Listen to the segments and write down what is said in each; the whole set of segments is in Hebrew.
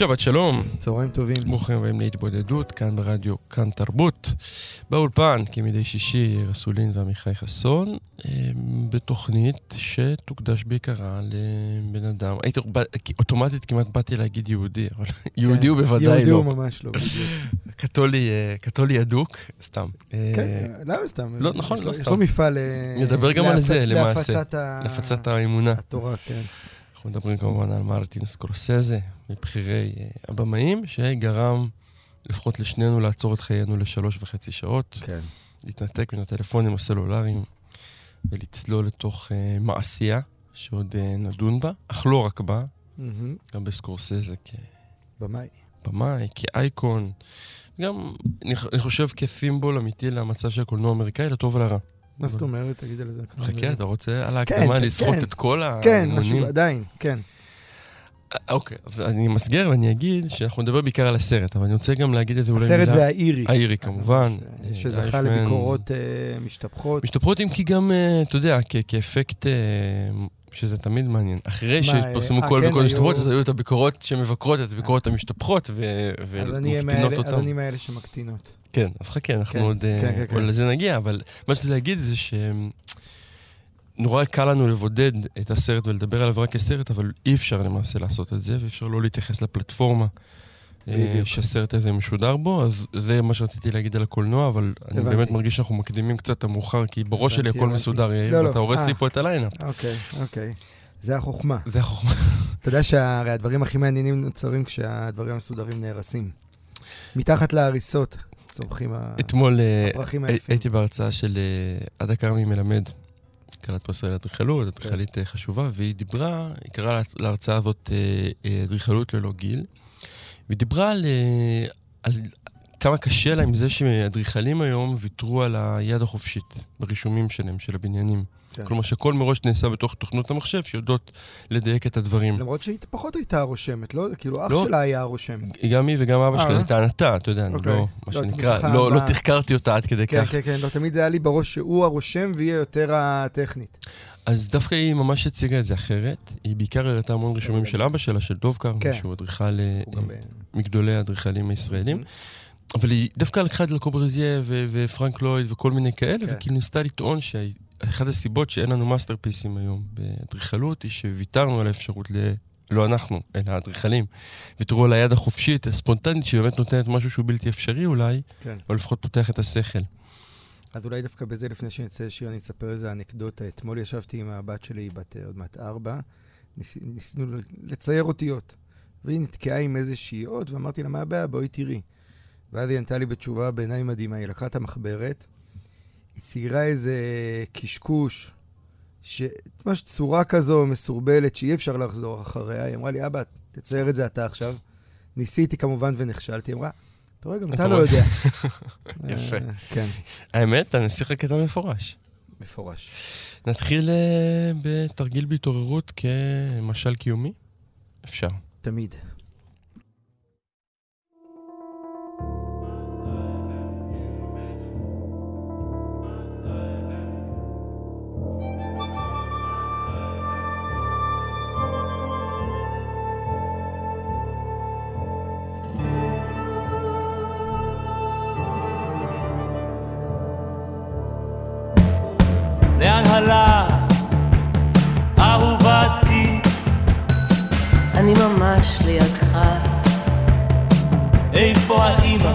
שבת שלום, צהריים טובים. ברוכים הבאים להתבודדות, כאן ברדיו, כאן תרבות. באולפן, כמדי שישי, רסולין ועמיחי חסון, אה, בתוכנית שתוקדש בעיקרה לבן אדם. הייתי, אוטומטית כמעט באתי להגיד יהודי, אבל יהודי הוא בוודאי לא. יהודי הוא ממש לא. קתולי, אה, קתולי אדוק, סתם. אה, כן, למה סתם? לא, נכון, יש לא לו- יש סתם. לו מפעל... נדבר גם על זה, למעשה. להפצת האמונה. התורה, כן. אנחנו מדברים כמובן על מרטין סקורסזה, מבכירי אה, הבמאים, שגרם לפחות לשנינו לעצור את חיינו לשלוש וחצי שעות, כן. להתנתק מן הטלפונים הסלולריים ולצלול לתוך אה, מעשייה שעוד אה, נדון בה, אך לא רק בה, מהמם. גם בסקורסזה במאי. כבמאי, כאייקון, גם אני אני חושב כסימבול אמיתי למצב של הקולנוע האמריקאי, לטוב ולרע. מה זאת אומרת? תגיד על זה. חכה. אתה רוצה על כן, ההקדמה כן, לסחוט כן. את כל כן, משהו, האמונים? עדיין, כן. אוקיי, אז אני אמסגר ואני אגיד שאנחנו נדבר בעיקר על הסרט, אבל אני רוצה גם להגיד את זה אולי הסרט זה האירי. האירי כמובן. ש- אה, שזכה. לביקורות אה, משתפחות. משתפרות אם כי גם, אה, אתה יודע, כאפקט, אה, שזה תמיד מעניין. אחרי שהתפרסמו אה, כל כן, הביקורות היו- המשתפרות, אז היו את הביקורות שמבקרות, את הביקורות המשתפרות אז אני ומקטינות מאלה- אז אותן. אני מאלה שמקטינות. כן, אז חכה, אנחנו כן, עוד אה, כן, כן, עוד כן. לזה נגיע, אבל מה שרציתי להגיד זה שנורא קל לנו לבודד את הסרט ולדבר עליו רק כסרט, אבל אי אפשר למעשה לעשות את זה, ואי אפשר לא להתייחס לפלטפורמה אה, בדיוק. שהסרט הזה משודר בו, אז זה מה שרציתי להגיד על הקולנוע, אבל אני. באמת מרגיש שאנחנו מקדימים קצת את המאוחר, כי בראש שלי הכל הבנתי. מסודר, יאיר, לא, לא, ואתה הורס אה. לי פה את ה lineup. אוקיי, אוקיי. זה החוכמה. זה החוכמה. אתה יודע שהרי הדברים הכי מעניינים נוצרים כשהדברים המסודרים נהרסים. מתחת להריסות אתמול אה, הפרחים הי- היפים. הייתי בהרצאה של אה, עדה כרמי מלמד, כלת פרס לאדריכלות, אדריכלית אה, חשובה, והיא דיברה, היא קראה לה- להרצאה הזאת אה, אה, אדריכלות ללא גיל, והיא דיברה על, אה, על כמה קשה לה עם זה שאדריכלים היום ויתרו על היד החופשית ברישומים שלהם, של הבניינים. כן. כלומר שהכל מראש נעשה בתוך תוכנות המחשב שיודעות לדייק את הדברים. למרות שהיא פחות הייתה רושמת, לא? כאילו, אח לא. שלה היה רושם. גם היא וגם אבא שלה, אה? לטענתה, אתה יודע, אוקיי. לא, לא, מה שנקרא, חכם, לא לא תחקרתי אותה עד כדי כן, כך. כן, כן, לא, תמיד זה היה לי בראש שהוא הרושם והיא יותר הטכנית. אז דווקא היא ממש הציגה את זה אחרת. היא בעיקר הראתה המון רישומים של אבא שלה, של דוב קרני, כן. שהוא אדריכל, אה, ב- מגדולי האדריכלים הישראלים. אבל היא דווקא לקחה את לקוברזיה ו- ופרנק לויד וכל מיני כאלה, כן. וכאילו ניסתה לטעון שאחת הסיבות שאין לנו מאסטרפיסים היום באדריכלות, היא שוויתרנו על האפשרות ל... לא אנחנו, אלא האדריכלים. ויתרו על היד החופשית, הספונטנית, שבאמת נותנת משהו שהוא בלתי אפשרי אולי, כן. או לפחות פותח את השכל. אז אולי דווקא בזה, לפני שנצא לשיר, אני אספר איזה אנקדוטה. אתמול ישבתי עם הבת שלי, בת אה, עוד מעט ארבע, ניס, ניסינו לצייר אותיות. והיא נתקעה עם איזושהי אות, ואמרתי לה, מה הבעיה? בואי תראי. ואז היא ענתה לי בתשובה בעיניי מדהימה. היא לקחה את המחברת, היא ציירה איזה קשקוש, ש... ממש צורה כזו מסורבלת, שאי אפשר לחזור אחריה. היא אמרה לי, אבא, תצייר את זה אתה עכשיו. ניסיתי כמובן ונכשלתי. היא אמרה, אתה רואה, גם אתה לא רואה." יודע. יפה. אה, כן, האמת, הנסיך רק קטן מפורש. מפורש. נתחיל אה, בתרגיל בהתעוררות כמשל קיומי? אפשר. תמיד. ממש לידך, איפה האימא?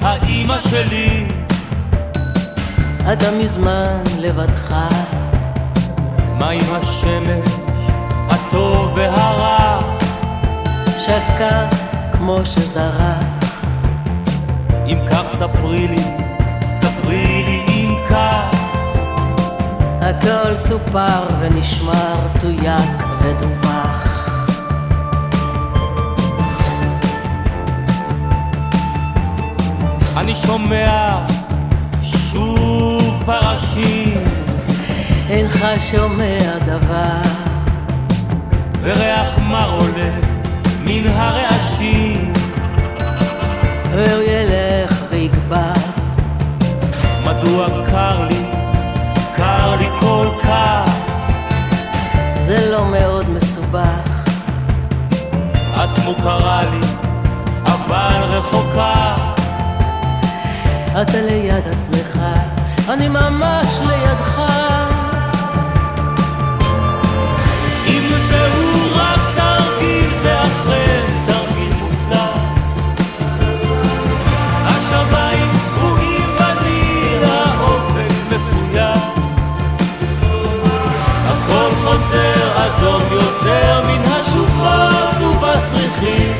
האימא שלי? אתה מזמן לבדך, מה עם השמש? הטוב והרך? שקע כמו שזרח, אם כך ספרי לי, ספרי לי אם כך הכל סופר ונשמר, תויק ודווח. אני שומע שוב פרשים. אינך שומע דבר, וריח מר עולה מן הרעשים. והוא ילך ויגבר. מדוע קר לי, קר לי כל כך? זה לא מאוד מסובך, את מוכרה לי, אבל רחוקה אתה ליד עצמך, אני ממש לידך. אם זהו רק תרגיל זה אכן תרגיל מוצלח. השמיים צבועים ואני האופק מפויח. הכל חוזר אדום יותר מן השוחות ובצריחים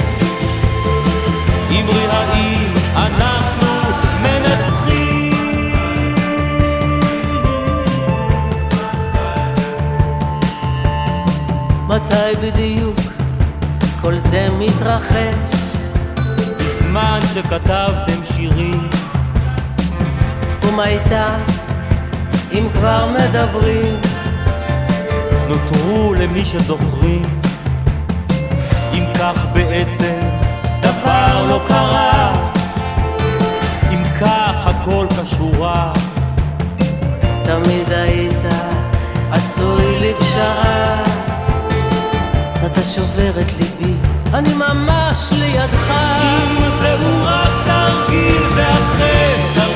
מתי בדיוק כל זה מתרחש? בזמן שכתבתם שירים ומה איתם, אם כבר מדברים? נותרו למי שזוכרים אם כך בעצם דבר לא קרה אם כך הכל כשורה תמיד היית עשוי לפשרה. אתה שובר את ליבי, אני ממש לידך. אם זהו רק תרגיל זה אכן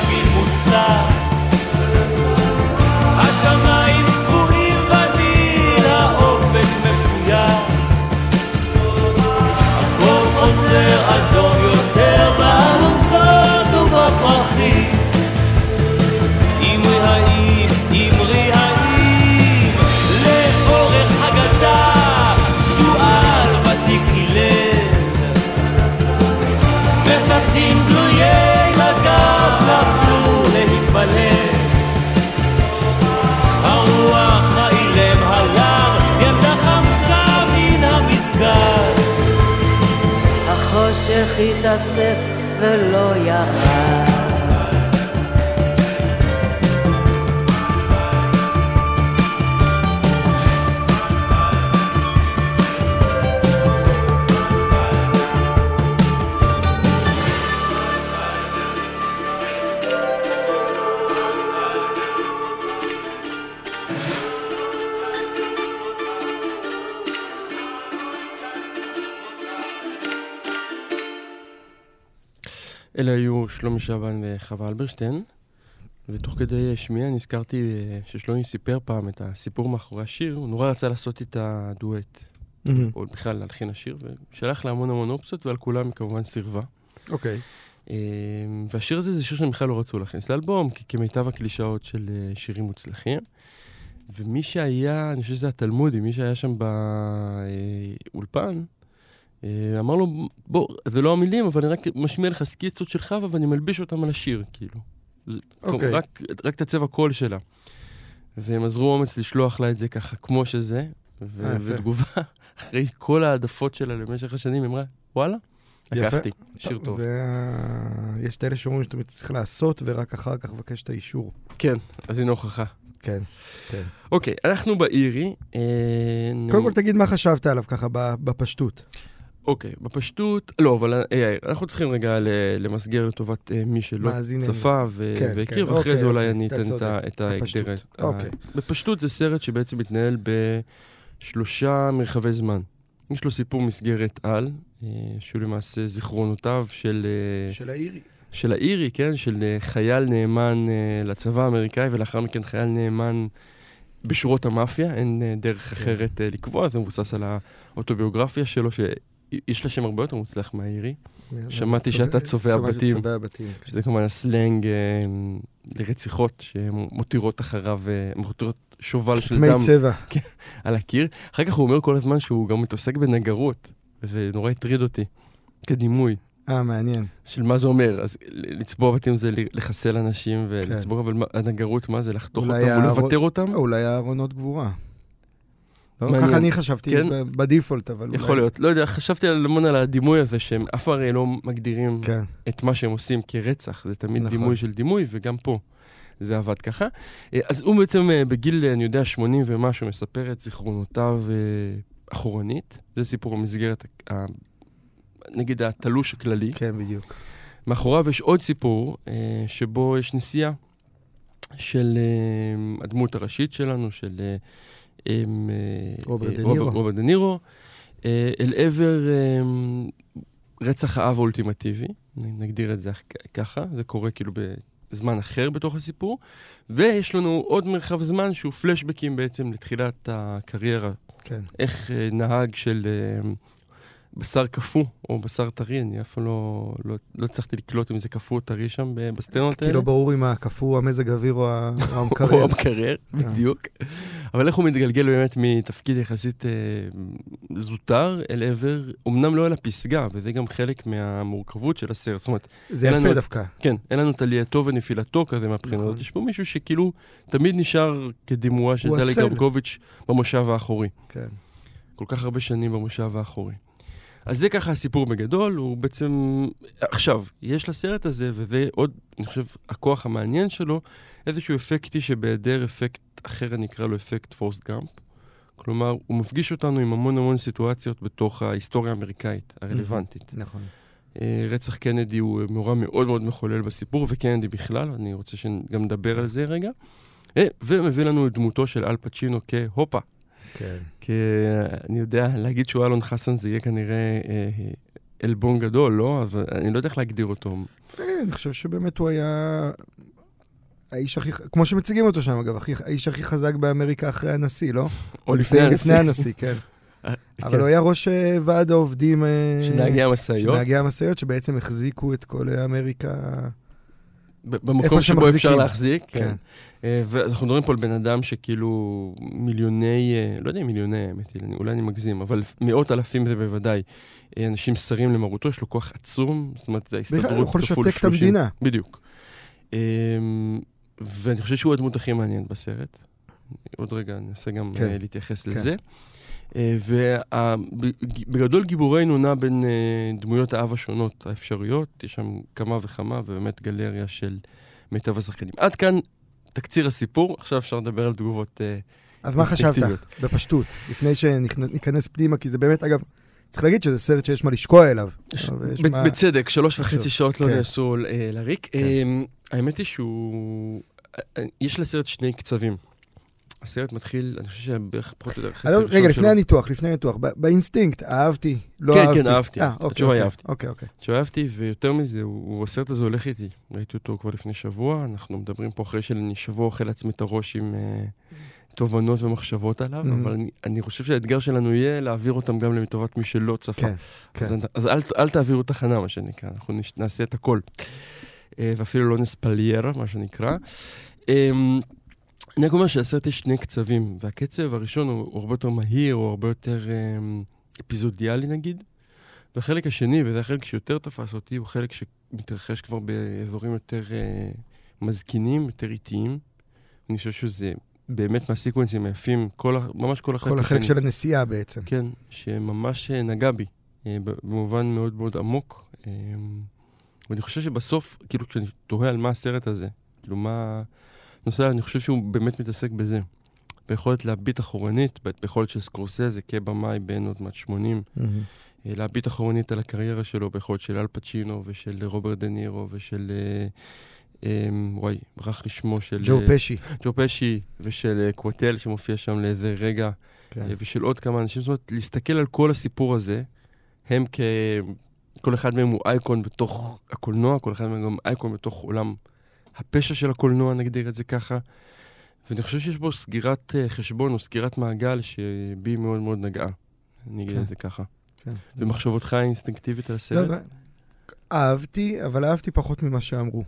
התאסף ולא ירד. שלומי שבן וחווה אלברשטיין, ותוך כדי שמיעה נזכרתי אה, ששלומי סיפר פעם את הסיפור מאחורי השיר, הוא נורא רצה לעשות איתה דואט, או בכלל להלחין השיר, ושלח לה המון המון אופציות, ועל כולם היא כמובן סירבה. אוקיי. אה, והשיר הזה זה שיר שהם בכלל לא רצו להכניס לאלבום, כי כמיטב הקלישאות של אה, שירים מוצלחים. ומי שהיה, אני חושב שזה התלמודי, מי שהיה שם באולפן, אמר לו, בוא, זה לא המילים, אבל אני רק משמיע לך סקיצות של חווה ואני מלביש אותם על השיר, כאילו. אוקיי. רק, רק את הצבע קול שלה. והם עזרו אומץ לשלוח לה את זה ככה כמו שזה, ו- אה. ותגובה, אחרי כל העדפות שלה למשך השנים, היא אמרה, וואלה. לקחתי, שיר טוב. זה יש את אלה שאומרים שאתה צריך לעשות, ורק אחר כך לבקש את האישור. כן, אז הנה הוכחה. כן, כן. אוקיי, אנחנו באירי. אה, קודם כל תגיד מה חשבת עליו ככה בפשטות. אוקיי, בפשטות, לא, אבל אה, אה, אנחנו צריכים רגע למסגר לטובת אה, מי שלא. צפה ו- כן, והכיר, כן, ואחרי אוקיי, זה אולי אוקיי, אני אתן את ההגדר. אוקיי. בפשטות זה סרט שבעצם מתנהל בשלושה מרחבי זמן. יש לו סיפור מסגרת על, אה, שהוא למעשה זיכרונותיו של, אה, של האירי. של האירי, כן? של אה, חייל נאמן אה, לצבא האמריקאי, ולאחר מכן חייל נאמן בשורות המאפיה, אין אה, דרך אחרת אה, לקבוע, זה מבוסס על האוטוביוגרפיה שלו, שיש לה שם הרבה יותר מוצלח מהאירי. שמעתי שאתה צובע בתים. כן. שזה כמובן הסלנג אה, לרציחות שמותירות אחריו, אה, מותירות שובל של כתמי דם צבע. על הקיר. אחר כך הוא אומר כל הזמן שהוא גם מתעסק בנגרות, וזה נורא הטריד אותי, כדימוי. אה, מעניין. של מה זה אומר. אז לצבוע בתים זה לחסל אנשים ולצבוע, אבל הנגרות, מה זה? לחתוך אותם ולבטר אותם? אולי הארונות גבורה. לא, מעניין. ככה אני חשבתי כן? בדיפולט, אבל אולי... יכול להיות. לא יודע, חשבתי על- המון על הדימוי הזה, שהם אף הרי לא מגדירים כן, את מה שהם עושים כרצח. זה תמיד נכון. דימוי של דימוי, וגם פה זה עבד ככה. אה, אז הוא בעצם אה, בגיל, אה, אני יודע, 80 ומשהו, מספר את זיכרונותיו אחורנית. זה סיפור במסגרת, ה- נגיד, התלוש הכללי. כן, בדיוק. מאחוריו יש עוד סיפור, שבו יש נסיעה של הדמות הראשית שלנו, של אה, אה, רוברט אה, דה נירו. רוברט דה נירו, אה, אל עבר רצח האב האולטימטיבי, נגדיר את זה ככה, זה קורה כאילו בזמן אחר בתוך הסיפור, ויש לנו עוד מרחב זמן שהוא פלשבקים בעצם לתחילת הקריירה כן. איך נהג של בשר קפוא או בשר טרי, אני אף פעם לא, לא, לא הצלחתי לקלוט אם זה קפוא או טרי שם בסצנות האלה. כי לא ברור אם הקפוא, המזג האוויר או ה- או המקרר. המקרר, בדיוק. אבל איך הוא מתגלגל באמת מתפקיד יחסית אה, זוטר אל עבר, אמנם לא אל הפסגה, וזה גם חלק מהמורכבות של הסרט. זאת אומרת, זה לנו יפה עוד- דווקא. כן, אין לנו את עלייתו ונפילתו כזה מהבחינה נכון. הזאת. יש פה מישהו שכאילו תמיד נשאר כדימויה של טלי. גרבקוביץ' במושב האחורי. כן. כל כך הרבה שנים במושב האחורי. אז זה ככה הסיפור בגדול, הוא בעצם... עכשיו, יש לסרט הזה, וזה עוד, אני חושב, הכוח המעניין שלו, איזשהו אפקטי שבהיעדר אפקט אחר, אני אקרא לו אפקט פורסט גאמפ. כלומר, הוא מפגיש אותנו עם המון המון סיטואציות בתוך ההיסטוריה האמריקאית הרלוונטית. נכון. אה, רצח קנדי הוא מאורע מאוד מאוד מחולל בסיפור, וקנדי בכלל, אני רוצה שגם נדבר על זה רגע. אה, ומביא לנו את דמותו של אל פצ'ינו כהופה, כן. כי אה, אני יודע, להגיד שהוא אלון חסן זה יהיה כנראה אה, עלבון גדול, לא? אבל אני לא יודע איך להגדיר אותו. אה, אני חושב שבאמת הוא היה האיש הכי, כמו שמציגים אותו שם אגב, הכי- האיש הכי חזק באמריקה אחרי הנשיא, לא? או לפני הנשיא. לפני הנשיא, כן. אה, אבל כן. הוא היה ראש אה, ועד העובדים... אה, של נהגי המשאיות, של נהגי המשאיות, שבעצם החזיקו את כל אמריקה. במקום שבו שמחזיקים. אפשר להחזיק. כן. כן. אה, ואנחנו מדברים פה על בן אדם שכאילו מיליוני, אה, לא יודע אם מיליוני, האמת היא, אולי אני מגזים, אבל מאות אלפים זה בוודאי. אה, אנשים שרים למרותו, יש לו כוח עצום, זאת אומרת, ההסתדרות בכלל, הוא יכול כפול לשתק את 30. המדינה. בדיוק. אמ, ואני חושב שהוא הדמות הכי מעניינת בסרט. עוד רגע ננסה גם כן. להתייחס כן. לזה. ובגדול גיבורנו נע בין אה, דמויות האב השונות האפשריות, יש שם כמה וכמה, ובאמת גלריה של מיטב השחקנים. עד כאן תקציר הסיפור, עכשיו אפשר לדבר על תגובות אה, אז מה חשבת? בפשטות, לפני שניכנס פנימה, כי זה באמת, אגב, צריך להגיד שזה סרט שיש מה לשקוע אליו. ש- ב- מה- בצדק, שלוש וחצי. שעות לא כן. נעשו אה, לריק. כן. אמ, האמת היא שהוא... אה, יש לסרט שני קצבים. הסרט מתחיל, אני חושב שבערך פחות או יותר חצי ראשון רגע, לפני שלו. הניתוח, לפני הניתוח, באינסטינקט, אהבתי, לא כן, אהבתי. כן, אהבתי, אה, אהבתי. אוקיי, התשובה היא אוקיי, אהבתי. אוקיי, אוקיי. שאהבתי, ויותר מזה, הסרט הזה הולך איתי. ראיתי אותו כבר לפני שבוע, אנחנו מדברים פה אחרי שאני שבוע אוכל לעצמי את הראש עם אה, תובנות ומחשבות עליו, Mhm. אבל אני, חושב שהאתגר שלנו יהיה להעביר אותם גם לטובת מי שלא צפה. כן, אז, כן. אז אל, תעבירו תחנה, מה שנקרא, אנחנו נעשה את הכל. אה, ואפילו לא נספליירה, מה שנקרא. אני רק אומר שלסרט יש שני קצבים, והקצב הראשון הוא, הוא הרבה יותר מהיר, הוא הרבה יותר אה, אפיזודיאלי נגיד, והחלק השני, וזה החלק שיותר תפס אותי, הוא חלק שמתרחש כבר באזורים יותר אה, מזקינים, יותר איטיים. אני חושב שזה באמת מהסיקוונסים היפים, כל, ממש כל החלק כל החלק. של הנסיעה בעצם. כן, שממש אה, נגע בי, אה, במובן מאוד מאוד עמוק. אה, ואני חושב שבסוף, כאילו כשאני תוהה על מה הסרט הזה, כאילו מה... נושא, אני חושב שהוא באמת מתעסק בזה. ביכולת להביט אחורנית, ביכולת של סקורסזה כבמאי בן עוד מעט 80, מהמם. אה, להביט אחורנית על הקריירה שלו, ביכולת של אל פצ'ינו ושל רוברט דה נירו ושל... אה, אה, וואי, ברח לי שמו של... ג'ו אה, פשי. ג'ו פשי ושל אה, קווטל שמופיע שם לאיזה רגע. כן. ושל עוד כמה אנשים, זאת אומרת, להסתכל על כל הסיפור הזה, הם כ... כל אחד מהם הוא אייקון בתוך הקולנוע, כל אחד מהם גם אייקון בתוך עולם הפשע של הקולנוע, נגדיר את זה ככה. ואני חושב שיש בו סגירת אה, חשבון או סגירת מעגל שבי מאוד מאוד נגעה, אני אגיד כן. את זה ככה. כן. ומחשבותך האינסטינקטיבית על לא, הסרט? זה- אהבתי, אבל אהבתי פחות ממה שאמרו.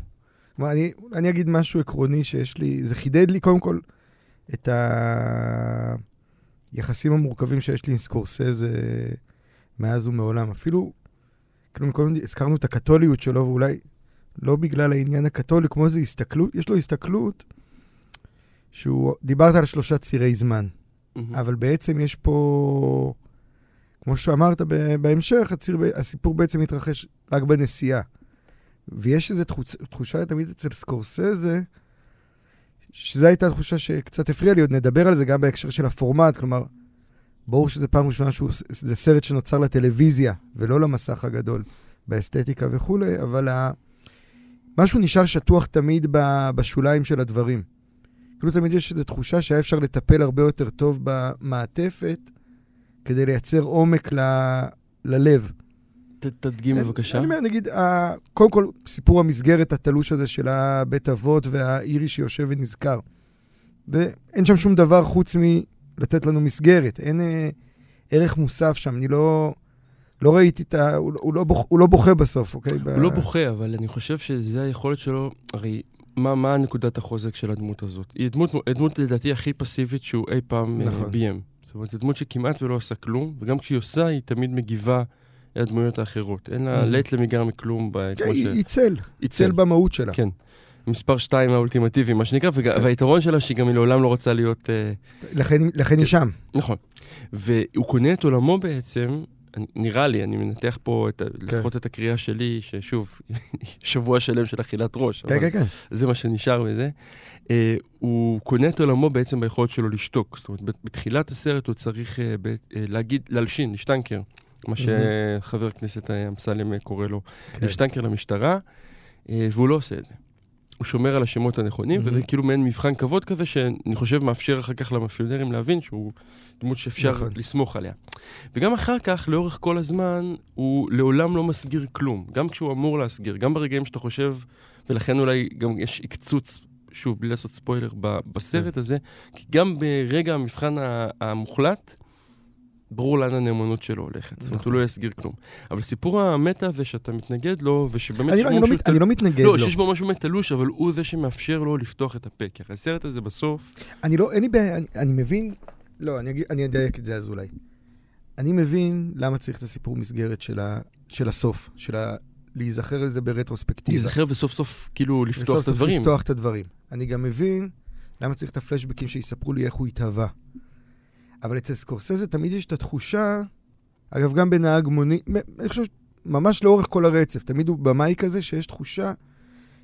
כלומר, אני, אני אגיד משהו עקרוני שיש לי, זה חידד לי קודם כל את היחסים המורכבים שיש לי עם סקורסזה מאז ומעולם. אפילו כאילו, קודם הזכרנו את הקתוליות שלו, ואולי לא בגלל העניין הקתולי, כמו איזו הסתכלות, יש לו הסתכלות שהוא, דיברת על שלושה צירי זמן, מהמם. אבל בעצם יש פה, כמו שאמרת בהמשך, הציר, הסיפור בעצם מתרחש רק בנסיעה. ויש איזו תחוש, תחושה תמיד אצל סקורסזה, שזו הייתה תחושה שקצת הפריעה לי, עוד נדבר על זה גם בהקשר של הפורמט, כלומר, ברור שזו פעם ראשונה שזה סרט שנוצר לטלוויזיה, ולא למסך הגדול, באסתטיקה וכולי, אבל ה... משהו נשאר שטוח תמיד. בשוליים של הדברים. כאילו תמיד יש איזו תחושה שהיה אפשר לטפל הרבה יותר טוב במעטפת, כדי לייצר עומק ל... ללב. ת- תדגים בבקשה. אני אומר, נגיד, ה- קודם כל, סיפור המסגרת התלוש הזה של הבית אבות והאירי שיושב ונזכר. ואין שם שום דבר חוץ מלתת לנו מסגרת. אין אה, ערך מוסף שם. אני לא, לא ראיתי את ה... הוא, לא- הוא, לא בוח, הוא לא בוכה בסוף, אוקיי? ב- הוא לא בוכה, אבל אני חושב שזה היכולת שלו, הרי מה, מה נקודת החוזק של הדמות הזאת? היא דמות, דמות לדעתי הכי פסיבית שהוא אי פעם נכון. נכון. ביים. זאת אומרת, זו דמות שכמעט ולא עושה כלום, וגם כשהיא עושה, היא תמיד מגיבה לדמויות האחרות. אין לה Mhm. לית למיגר מכלום, ב- כן, היא ש... צל, היא צל במהות שלה. כן. מספר שתיים האולטימטיבי, מה שנקרא, וג... כן. והיתרון שלה שהיא גם היא לעולם לא רוצה להיות... אה, לכן, לכן היא שם. נכון. והוא קונה את עולמו בעצם, נראה לי, אני מנתח פה את, ה- לפחות את הקריאה שלי, ששוב, שבוע שלם של אכילת ראש, כן, כן, כן. זה מה שנשאר מזה. אה, הוא קונה את עולמו בעצם ביכולת שלו לשתוק. זאת אומרת, בת- בתחילת הסרט הוא צריך אה, ב- אה, להגיד, להלשין, להשטנקר, מה שחבר הכנסת אה, אמסלם קורא לו, כן. להשטנקר למשטרה, אה, והוא לא עושה את זה. הוא שומר על השמות הנכונים, מהמם. וזה כאילו מעין מבחן כבוד כזה, שאני חושב מאפשר אחר כך למאפיונרים להבין שהוא דמות שאפשר נכון. לסמוך עליה. וגם אחר כך, לאורך כל הזמן, הוא לעולם לא מסגיר כלום. גם כשהוא אמור להסגיר, גם ברגעים שאתה חושב, ולכן אולי גם יש עקצוץ, שוב, בלי לעשות ספוילר, בסרט הזה, כי גם ברגע המבחן המוחלט, ברור לאן הנאמנות שלו הולכת. זאת אומרת, הוא לא יסגיר כלום. אבל סיפור המטה הזה שאתה מתנגד לו, ושבאמת... אני לא- אני לא מת- אני לא מתנגד לא, לו. שיש בו משהו מתלוש, אבל הוא זה שמאפשר לו לפתוח את הפה. כי הסרט הזה בסוף, אני לא, אין לי בעיה, אני, אני מבין, לא, אני, אני אדייק את זה אז אולי. אני מבין למה צריך את הסיפור מסגרת של, ה, של הסוף, של ה, להיזכר לזה ברטרוספקטיבה. להיזכר וסוף סוף כאילו לפתוח וסוף את סוף הדברים. לפתוח את הדברים. אני גם מבין למה צריך את הפלשבקים שיספרו לי איך הוא התהווה. אבל אצל סקורסזה תמיד יש את התחושה, אגב, גם בנהג מונית, אני חושב, ממש לאורך כל הרצף, תמיד הוא במאי כזה שיש תחושה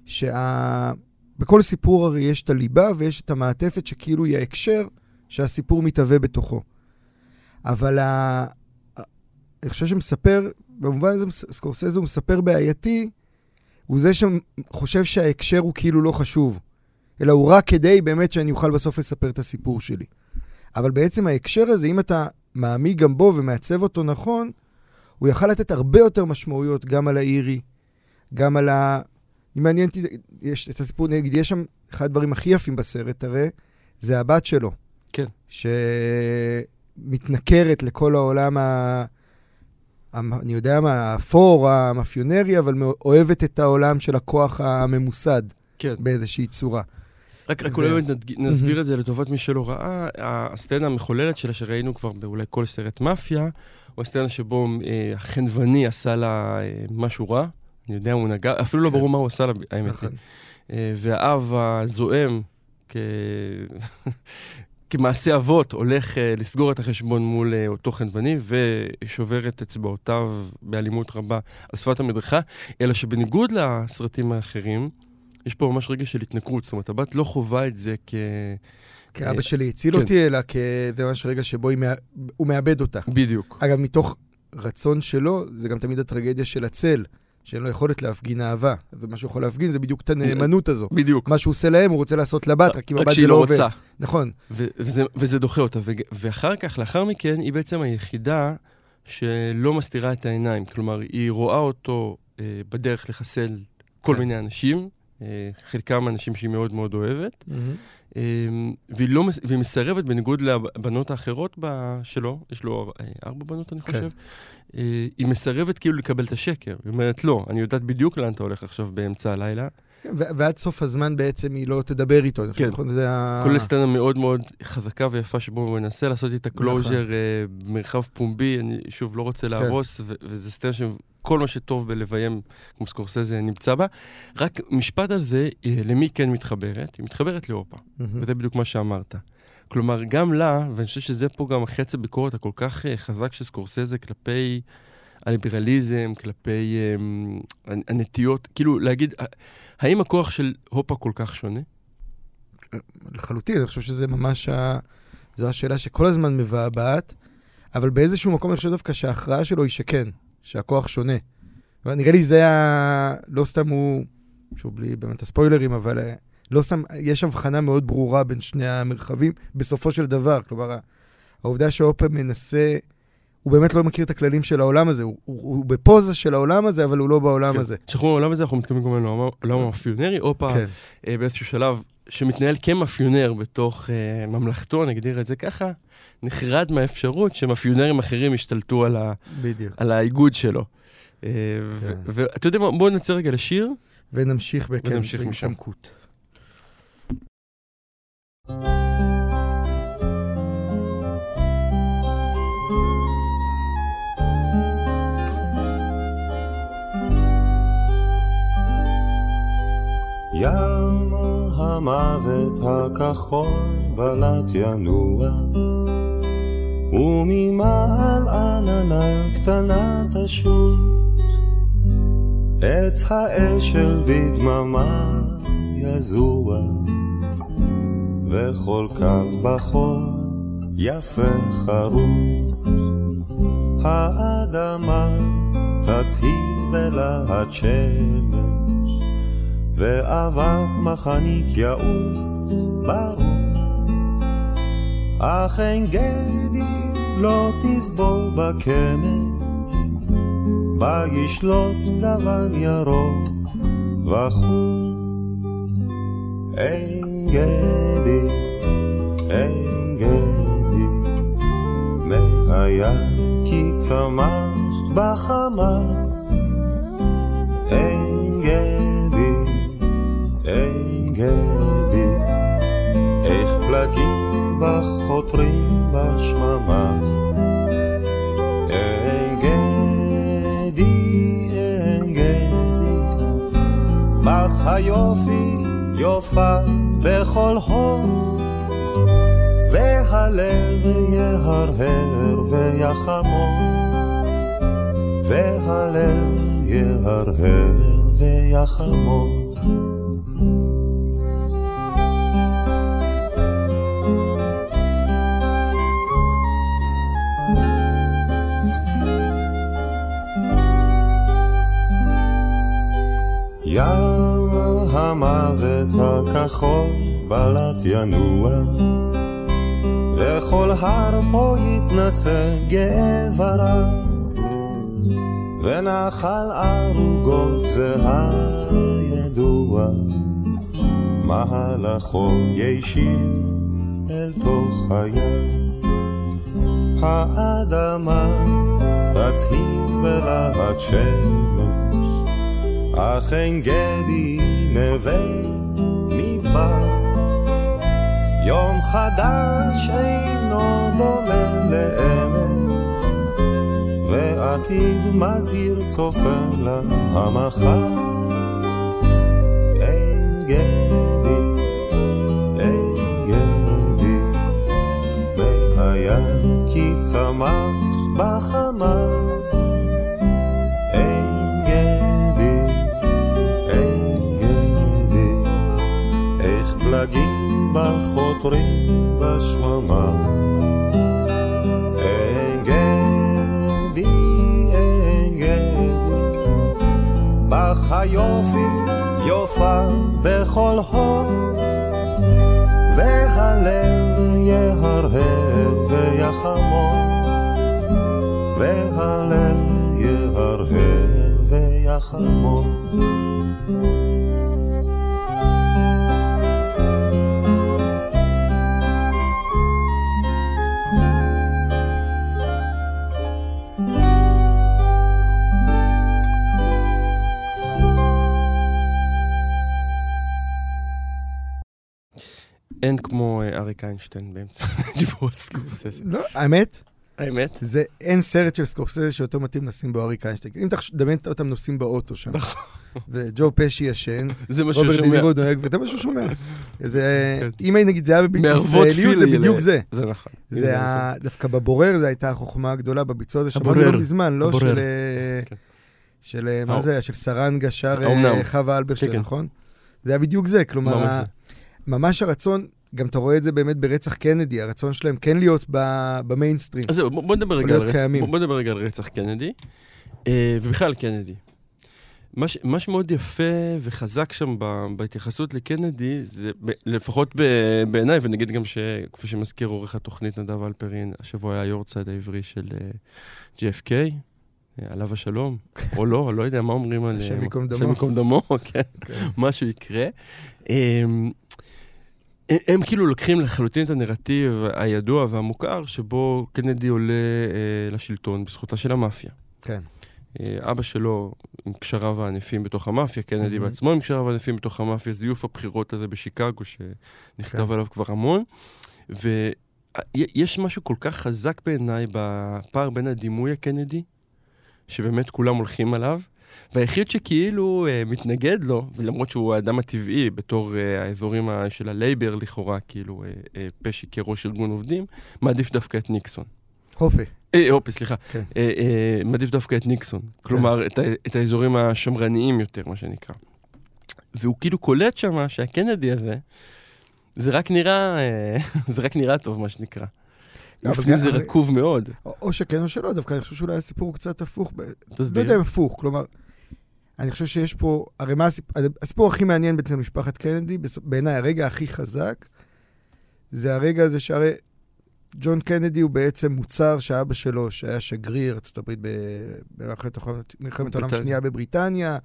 שה... בכל סיפור הרי יש את הליבה ויש את המעטפת שכאילו היא ההקשר שהסיפור מתהווה בתוכו. אבל ה... אני חושב שמספר, במובן הזה סקורסזה הוא מספר בעייתי, הוא זה שחושב שההקשר הוא כאילו לא חשוב, אלא הוא רק כדי באמת שאני אוכל בסוף לספר את הסיפור שלי. אבל בעצם ההקשר הזה, אם אתה מעמיק גם בו ומעצב אותו נכון, הוא יכל לתת הרבה יותר משמעויות גם על האירי, גם על ה... אם מעניין אותי, יש את הסיפור, נגיד, יש שם, אחד הדברים הכי יפים בסרט הרי, זה הבת שלו. כן. שמתנכרת לכל העולם ה... אני יודע מה, האפור, המאפיונרי, אבל אוהבת את העולם של הכוח הממוסד כן. באיזושהי צורה. רק, רק אולי באמת נסביר את זה לטובת מי שלא ראה. הסצנה המחוללת שלה, שראינו כבר באולי כל סרט מאפיה, הוא הסצנה שבו אה, החנווני עשה לה אה, משהו רע. אני יודע, הוא נגע, אפילו לא כן. ברור מה הוא עשה לה, האמת היא. נכון. אה, והאב הזועם, כ... כמעשה אבות, הולך אה, לסגור את החשבון מול אה, אותו חנווני ושובר את אצבעותיו באלימות רבה על שפת המדרכה, אלא שבניגוד לסרטים האחרים, יש פה ממש רגע של התנכרות. זאת אומרת, הבת לא חווה את זה כ... כי אבא שלי הציל כן. אותי, אלא כזה ממש רגע שבו מא- הוא מאבד אותה. בדיוק. אגב, מתוך רצון שלו, זה גם תמיד הטרגדיה של הצל, שאין לו יכולת להפגין אהבה. ומה שהוא יכול להפגין זה בדיוק את הנאמנות הזו. בדיוק. מה שהוא עושה להם, הוא רוצה לעשות לבת, רק אם הבת שהיא זה לא עובד. רוצה. נכון. וזה, וזה דוחה אותה. ואחר כך, לאחר מכן, היא בעצם היחידה שלא מסתירה את העיניים. כלומר, היא רואה אותו אה, בדרך לחסל כל כן. מיני אנשים, חלקם אנשים שהיא מאוד מאוד אוהבת, אה, והיא, לא, והיא מסרבת, בניגוד לבנות האחרות שלו, יש לו אה, ארבע בנות, אני כן. חושב, אה, היא מסרבת כאילו לקבל את השקר. היא אומרת, לא, אני יודעת בדיוק לאן אתה הולך עכשיו באמצע הלילה. כן, ועד סוף הזמן בעצם היא לא תדבר איתו. כן. נכון? זה ה... כולל סצנה מאוד מאוד חזקה ויפה שבו הוא מנסה לעשות איתה נכון. closure במרחב פומבי, אני שוב לא רוצה להרוס, ו- וזה סצנה שכל כל מה שטוב בלביים, כמו סקורסזה, נמצא בה. רק משפט על זה, אה, למי כן מתחברת? היא מתחברת להופה, מהמם. וזה בדיוק מה שאמרת. כלומר, גם לה, ואני חושב שזה פה גם חץ הביקורת הכל כך אה, חזק של סקורסזה כלפי הליברליזם, כלפי אה, הנטיות, כאילו להגיד, אה, האם הכוח של הופה כל כך שונה? לחלוטין, אני חושב שזה ממש, ה... זו השאלה שכל הזמן מבעבעת, אבל באיזשהו מקום אני חושב דווקא שההכרעה שלו היא שכן, שהכוח שונה. נראה לי זה ה... לא סתם הוא, שוב, בלי באמת הספוילרים, אבל אה, לא סתם, יש הבחנה מאוד ברורה בין שני המרחבים בסופו של דבר. כלומר, העובדה שהאופר מנסה, הוא באמת לא מכיר את הכללים של העולם הזה, הוא, הוא, הוא בפוזה של העולם הזה, אבל הוא לא בעולם כן. הזה. כשאנחנו העולם הזה, אנחנו מתכוונים כמובן לעולם- המאפיונרי, הופה, כן, אה, באיזשהו שלב שמתנהל כמאפיונר בתוך אה, ממלכתו, נגדיר את זה ככה, נחרד מהאפשרות שמאפיונרים אחרים ישתלטו על, ה, בדיוק. על האיגוד שלו. אה, ו- כן. ואתה יודע מה, בואו נצא רגע לשיר. ונמשיך בכן, ונמשיך. בהתעמקות. המוות הכחול בלט ינוע. וממעל עננה קטנה תשוט. עץ האשל בדממה יזוע. וכל קו בחול יפה חרוט. האדמה תצהיר בלהט שמש ואבק מחניק יעוף ברור. אך אין גדי לא תסבור בקמש, בה ישלוט גוון ירוק וחור. אין גדי, אין גדי, מהיה כי צמחת בחמה. אין אין גדי, איך פלגים בך חותרים בשממה. אין גדי, אין גדי, בך היופי יופה בכל הוד, והלב יהרהר ויחמוד, והלב יהרהר ויחמוד. המוות הכחול בלט ינוע, וכל הר פה יתנשא גאה ורב, ונחל ערוגות זה הידוע, מהלכו ישיר אל תוך הים. האדמה תצהיר בלהט שמש, אך אין גדי נווה מדבר. יום חדש אינו דומה לאמש, ועתיד מזהיר צופה. אין גדי, אין גדי, צמח בחמה. פלגים בחותרים בשממה. אין גדי, אין גדי, בך היופי יופה בכל הוד, והלב יהרהר ויחמוד, והלב יהרהר ויחמוד. אין כמו אה, אריק איינשטיין באמצע דיבור על סקורסזה. לא, האמת, האמת. זה, אין סרט של סקורסזה שיותר מתאים לשים בו אריק איינשטיין. אם תדמיין אותם נוסעים באוטו שם. וג'ו פשי ישן, רוברט. דנירו דואג, וזה מה שהוא שומע. זה, כן. אם נגיד זה היה בישראליות, זה בדיוק זה. זה נכון. זה ה... דווקא בבורר זו הייתה החוכמה הגדולה בביצוע הזה, שמענו. לא מזמן, לא. של... אה, כן. של, אה, מה. זה היה? של שרנגה שר. חווה אלברשטיין. נכון? זה היה בדיוק זה, כלומר. ממש הרצון, גם אתה רואה את זה באמת ברצח קנדי, הרצון שלהם כן להיות במיינסטרים. אז זהו, בוא נדבר רגע קיימים. בוא- נדבר רגע על רצח קנדי, אה, ובכלל קנדי. מה ש- מה שמאוד יפה וחזק שם ב- בהתייחסות לקנדי, זה ב- לפחות ב- בעיניי, ונגיד גם שכפי שמזכיר עורך התוכנית נדב אלפרין, השבוע היה היורצייד העברי של אה, JFK, אה, עליו השלום, או לא, לא יודע מה אומרים על... השם אה, ייקום דמו. השם ייקום דמו, כן, כן. משהו יקרה. אמ, הם, הם כאילו לוקחים לחלוטין את הנרטיב הידוע והמוכר, שבו קנדי עולה אה, לשלטון בזכותה של המאפיה. כן. אה, אבא שלו עם קשריו הענפים בתוך המאפיה, קנדי Mhm. בעצמו עם קשריו הענפים בתוך המאפיה, זיוף הבחירות הזה בשיקגו, שנכתב כן. עליו כבר המון. ויש משהו כל כך חזק בעיניי בפער בין הדימוי הקנדי, שבאמת כולם הולכים עליו, והיחיד שכאילו אה, מתנגד לו, ולמרות שהוא האדם הטבעי בתור אה, האזורים ה- של הלייבר לכאורה, כאילו אה, אה, פשי כראש ארגון עובדים, מעדיף דווקא את ניקסון. הופה. אה, הופה, סליחה. כן. אה, אה, מעדיף דווקא את ניקסון. כלומר, את, את האזורים השמרניים יותר, מה שנקרא. והוא כאילו קולט שמה שהקנדי הזה, זה רק נראה, אה, זה רק נראה טוב, מה שנקרא. לא, גם- זה רקוב מאוד. או, שכן או שלא, דווקא אני חושב שאולי הסיפור הוא קצת הפוך. ב... לא תסביר. יודע אם הפוך, כלומר, אני חושב שיש פה, הרי מה הסיפור, הסיפור הכי מעניין בעצם משפחת קנדי, בעיניי הרגע הכי חזק, זה הרגע הזה שהרי ג'ון קנדי הוא בעצם מוצר שאבא שלו, שהיה שגריר ארה"ב במלחמת העולם-. השנייה בבריטניה,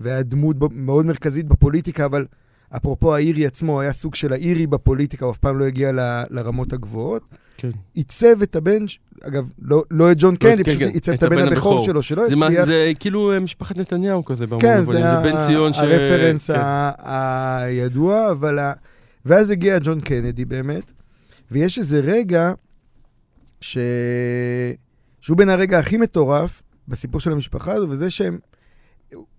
והיה דמות מאוד מרכזית בפוליטיקה, אבל אפרופו האירי עצמו, היה סוג של האירי בפוליטיקה, הוא אף פעם לא הגיע ל- לרמות הגבוהות. כן. עיצב את הבן, אגב, לא, לא את ג'ון קנדי, כן, פשוט כן, עיצב את את הבן הבכור. שלו, שלא זה, הצליח. זה כאילו אה, משפחת נתניהו כזה, כן, מובנים. זה, בן ציון ש... הרפרנס כן. הידוע, אבל... ה... ואז הגיע ג'ון קנדי באמת, ויש איזה רגע ש... שהוא בין הרגע הכי מטורף בסיפור של המשפחה הזו, וזה שהם,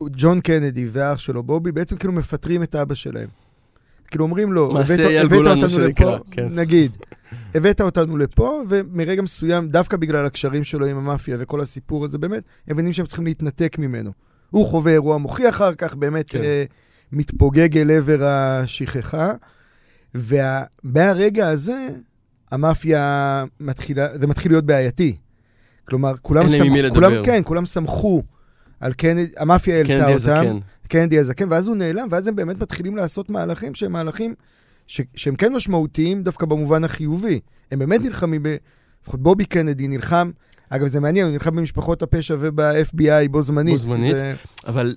ג'ון קנדי והאח שלו, בובי, בעצם כאילו מפטרים את אבא שלהם. כאילו אומרים לו, הבאת, הבאת אותנו שנקרא, לפה, כן. נגיד, הבאת אותנו לפה, ומרגע מסוים, דווקא בגלל הקשרים שלו עם המאפיה וכל הסיפור הזה, באמת, הם מבינים שהם צריכים להתנתק ממנו. הוא חווה אירוע מוחי אחר כך, באמת כן. אה, מתפוגג אל עבר השכחה, ומהרגע הזה, המאפיה מתחילה, זה מתחיל להיות בעייתי. כלומר, כולם סמכו, כולם. כן, כולם סמכו על קנדי, המאפיה העלתה אותם. קנדי הזקן, ואז הוא נעלם, ואז הם באמת מתחילים לעשות מהלכים שהם מהלכים ש- שהם כן משמעותיים דווקא במובן החיובי. הם באמת נלחמים, ב... לפחות בובי קנדי נלחם, אגב, זה מעניין, הוא נלחם במשפחות הפשע וב-FBI בו זמנית. בו זמנית. זה- אבל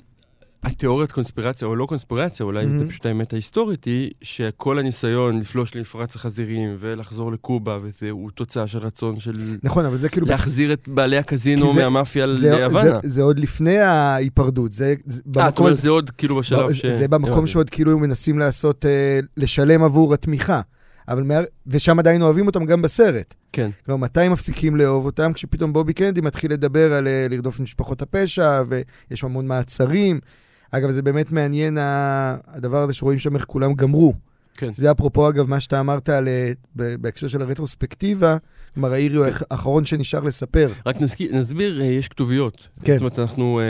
התיאוריית קונספירציה, או לא קונספירציה, אולי Mhm. זה פשוט האמת ההיסטורית, היא שכל הניסיון לפלוש למפרץ החזירים ולחזור לקובה, וזה הוא תוצאה של רצון של נכון, אבל זה כאילו... להחזיר את בעלי הקזינו זה- מהמאפיה זה, זה, ליוונה. זה עוד לפני ההיפרדות, זה, זה אה, אומרת, הזה, זה עוד כאילו בשלב לא, ש... זה במקום. שעוד כאילו מנסים לעשות, אה, לשלם עבור התמיכה. אבל מה... ושם עדיין אוהבים אותם גם בסרט. כן. כלומר, מתי הם מפסיקים לאהוב אותם? כשפתאום בובי קנדי מתחיל לדבר על אה, לרדוף משפחות הפשע, ויש המון מעצרים. אגב, זה באמת מעניין הדבר הזה שרואים שם איך כולם גמרו. כן. זה אפרופו, אגב, מה שאתה אמרת על, אה, ב- בהקשר של הרטרוספקטיבה, כלומר, האירי הוא האח- האחרון שנשאר לספר. רק נסביר, נסביר, אה, יש כתוביות. כן. זאת אומרת, אנחנו אה,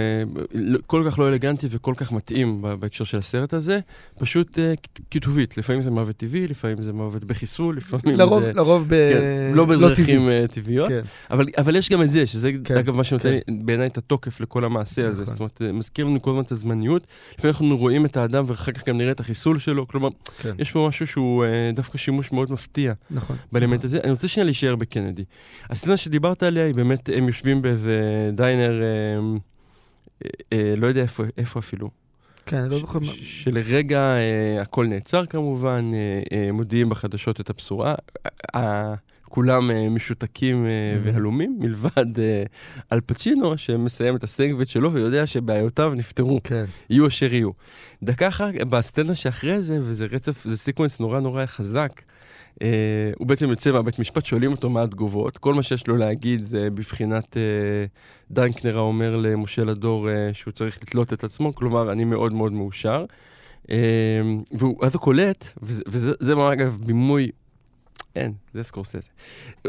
לא- כל כך לא אלגנטי וכל כך מתאים בהקשר של הסרט הזה, פשוט כתובית. לפעמים זה מוות טבעי, לפעמים זה מוות בחיסול, לפעמים לרוב, זה... לרוב ב... כן, לא טבעי. בדרכים אה, טבעיות. כן. אבל, אבל יש גם את זה, שזה כן, אגב מה שנותן בעיניי את התוקף לכל המעשה הזה. נכון. זאת אומרת, מזכיר לנו כל הזמן את הזמניות. לפעמים אנחנו רואים את האדם ואחר כך גם נראה את החיסול שלו. כלומר, כן. יש פה משהו שהוא אה, דווקא שימוש מאוד מפתיע נכון. באלמנט הזה. אני רוצה שנייה להישאר בקנדי. הסצנה שדיברת עליה היא באמת, הם יושבים באיזה דיינר, אה, אה, אה, לא יודע איפה, איפה אפילו. כן, לא זוכר שלרגע אה, הכל נעצר כמובן, אה, מודיעים בחדשות את הבשורה. כולם אה, משותקים אה. והלומים, מלבד אה, אל פצ'ינו, שמסיים את הסנגוויץ' שלו ויודע שבעיותיו נפתרו, כן. יהיו אשר יהיו. דקה אחר, בסצנה שאחרי זה, וזה רצף, זה sequence נורא נורא חזק, אה, הוא בעצם יוצא מהבית משפט, שואלים אותו מה התגובות. כל מה שיש לו להגיד זה בבחינת אה, דנקנר האומר למשה לדור אה, שהוא צריך לתלות את עצמו, כלומר, אני מאוד מאוד מאושר. אה, ואז הוא קולט, וזה, וזה זה מה, אגב, בימוי, אין, זה סקורסזה.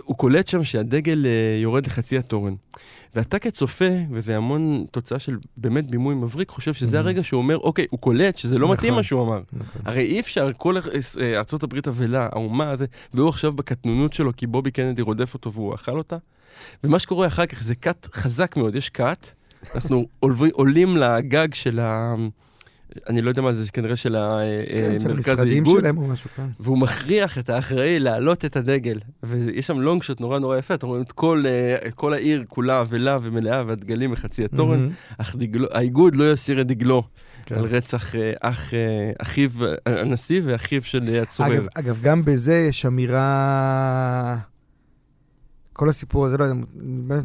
הוא קולט שם שהדגל אה, יורד לחצי התורן. ואתה כצופה, וזה המון תוצאה של באמת בימוי מבריק, חושב שזה הרגע שהוא אומר, אוקיי, הוא קולט שזה לא מתאים נכון. מה שהוא אמר. נכון. הרי אי אפשר, כל אה, ארצות הברית אבלה, האומה הזה, והוא עכשיו בקטנונות שלו, כי בובי קנדי רודף אותו והוא אכל אותה. ומה שקורה אחר כך זה קאט חזק מאוד, יש קאט, אנחנו עולים לגג של ה... אני לא יודע מה זה, כנראה של כן, של המרכז המשרדים האיגוד, שלהם או משהו כאן. והוא מכריח את האחראי להעלות את הדגל. ויש שם לונג שוט נורא נורא יפה, אתה רואה את כל, אה, כל העיר כולה אבלה ומלאה, והדגלים בחצי התורן, מהמם. אך דגלו, האיגוד לא יסיר את דגלו כן. על רצח אה, אח, אה, אחיו, אה, הנשיא ואחיו של אה, הצורר. אגב, אגב, גם בזה יש אמירה... כל הסיפור הזה, לא יודע,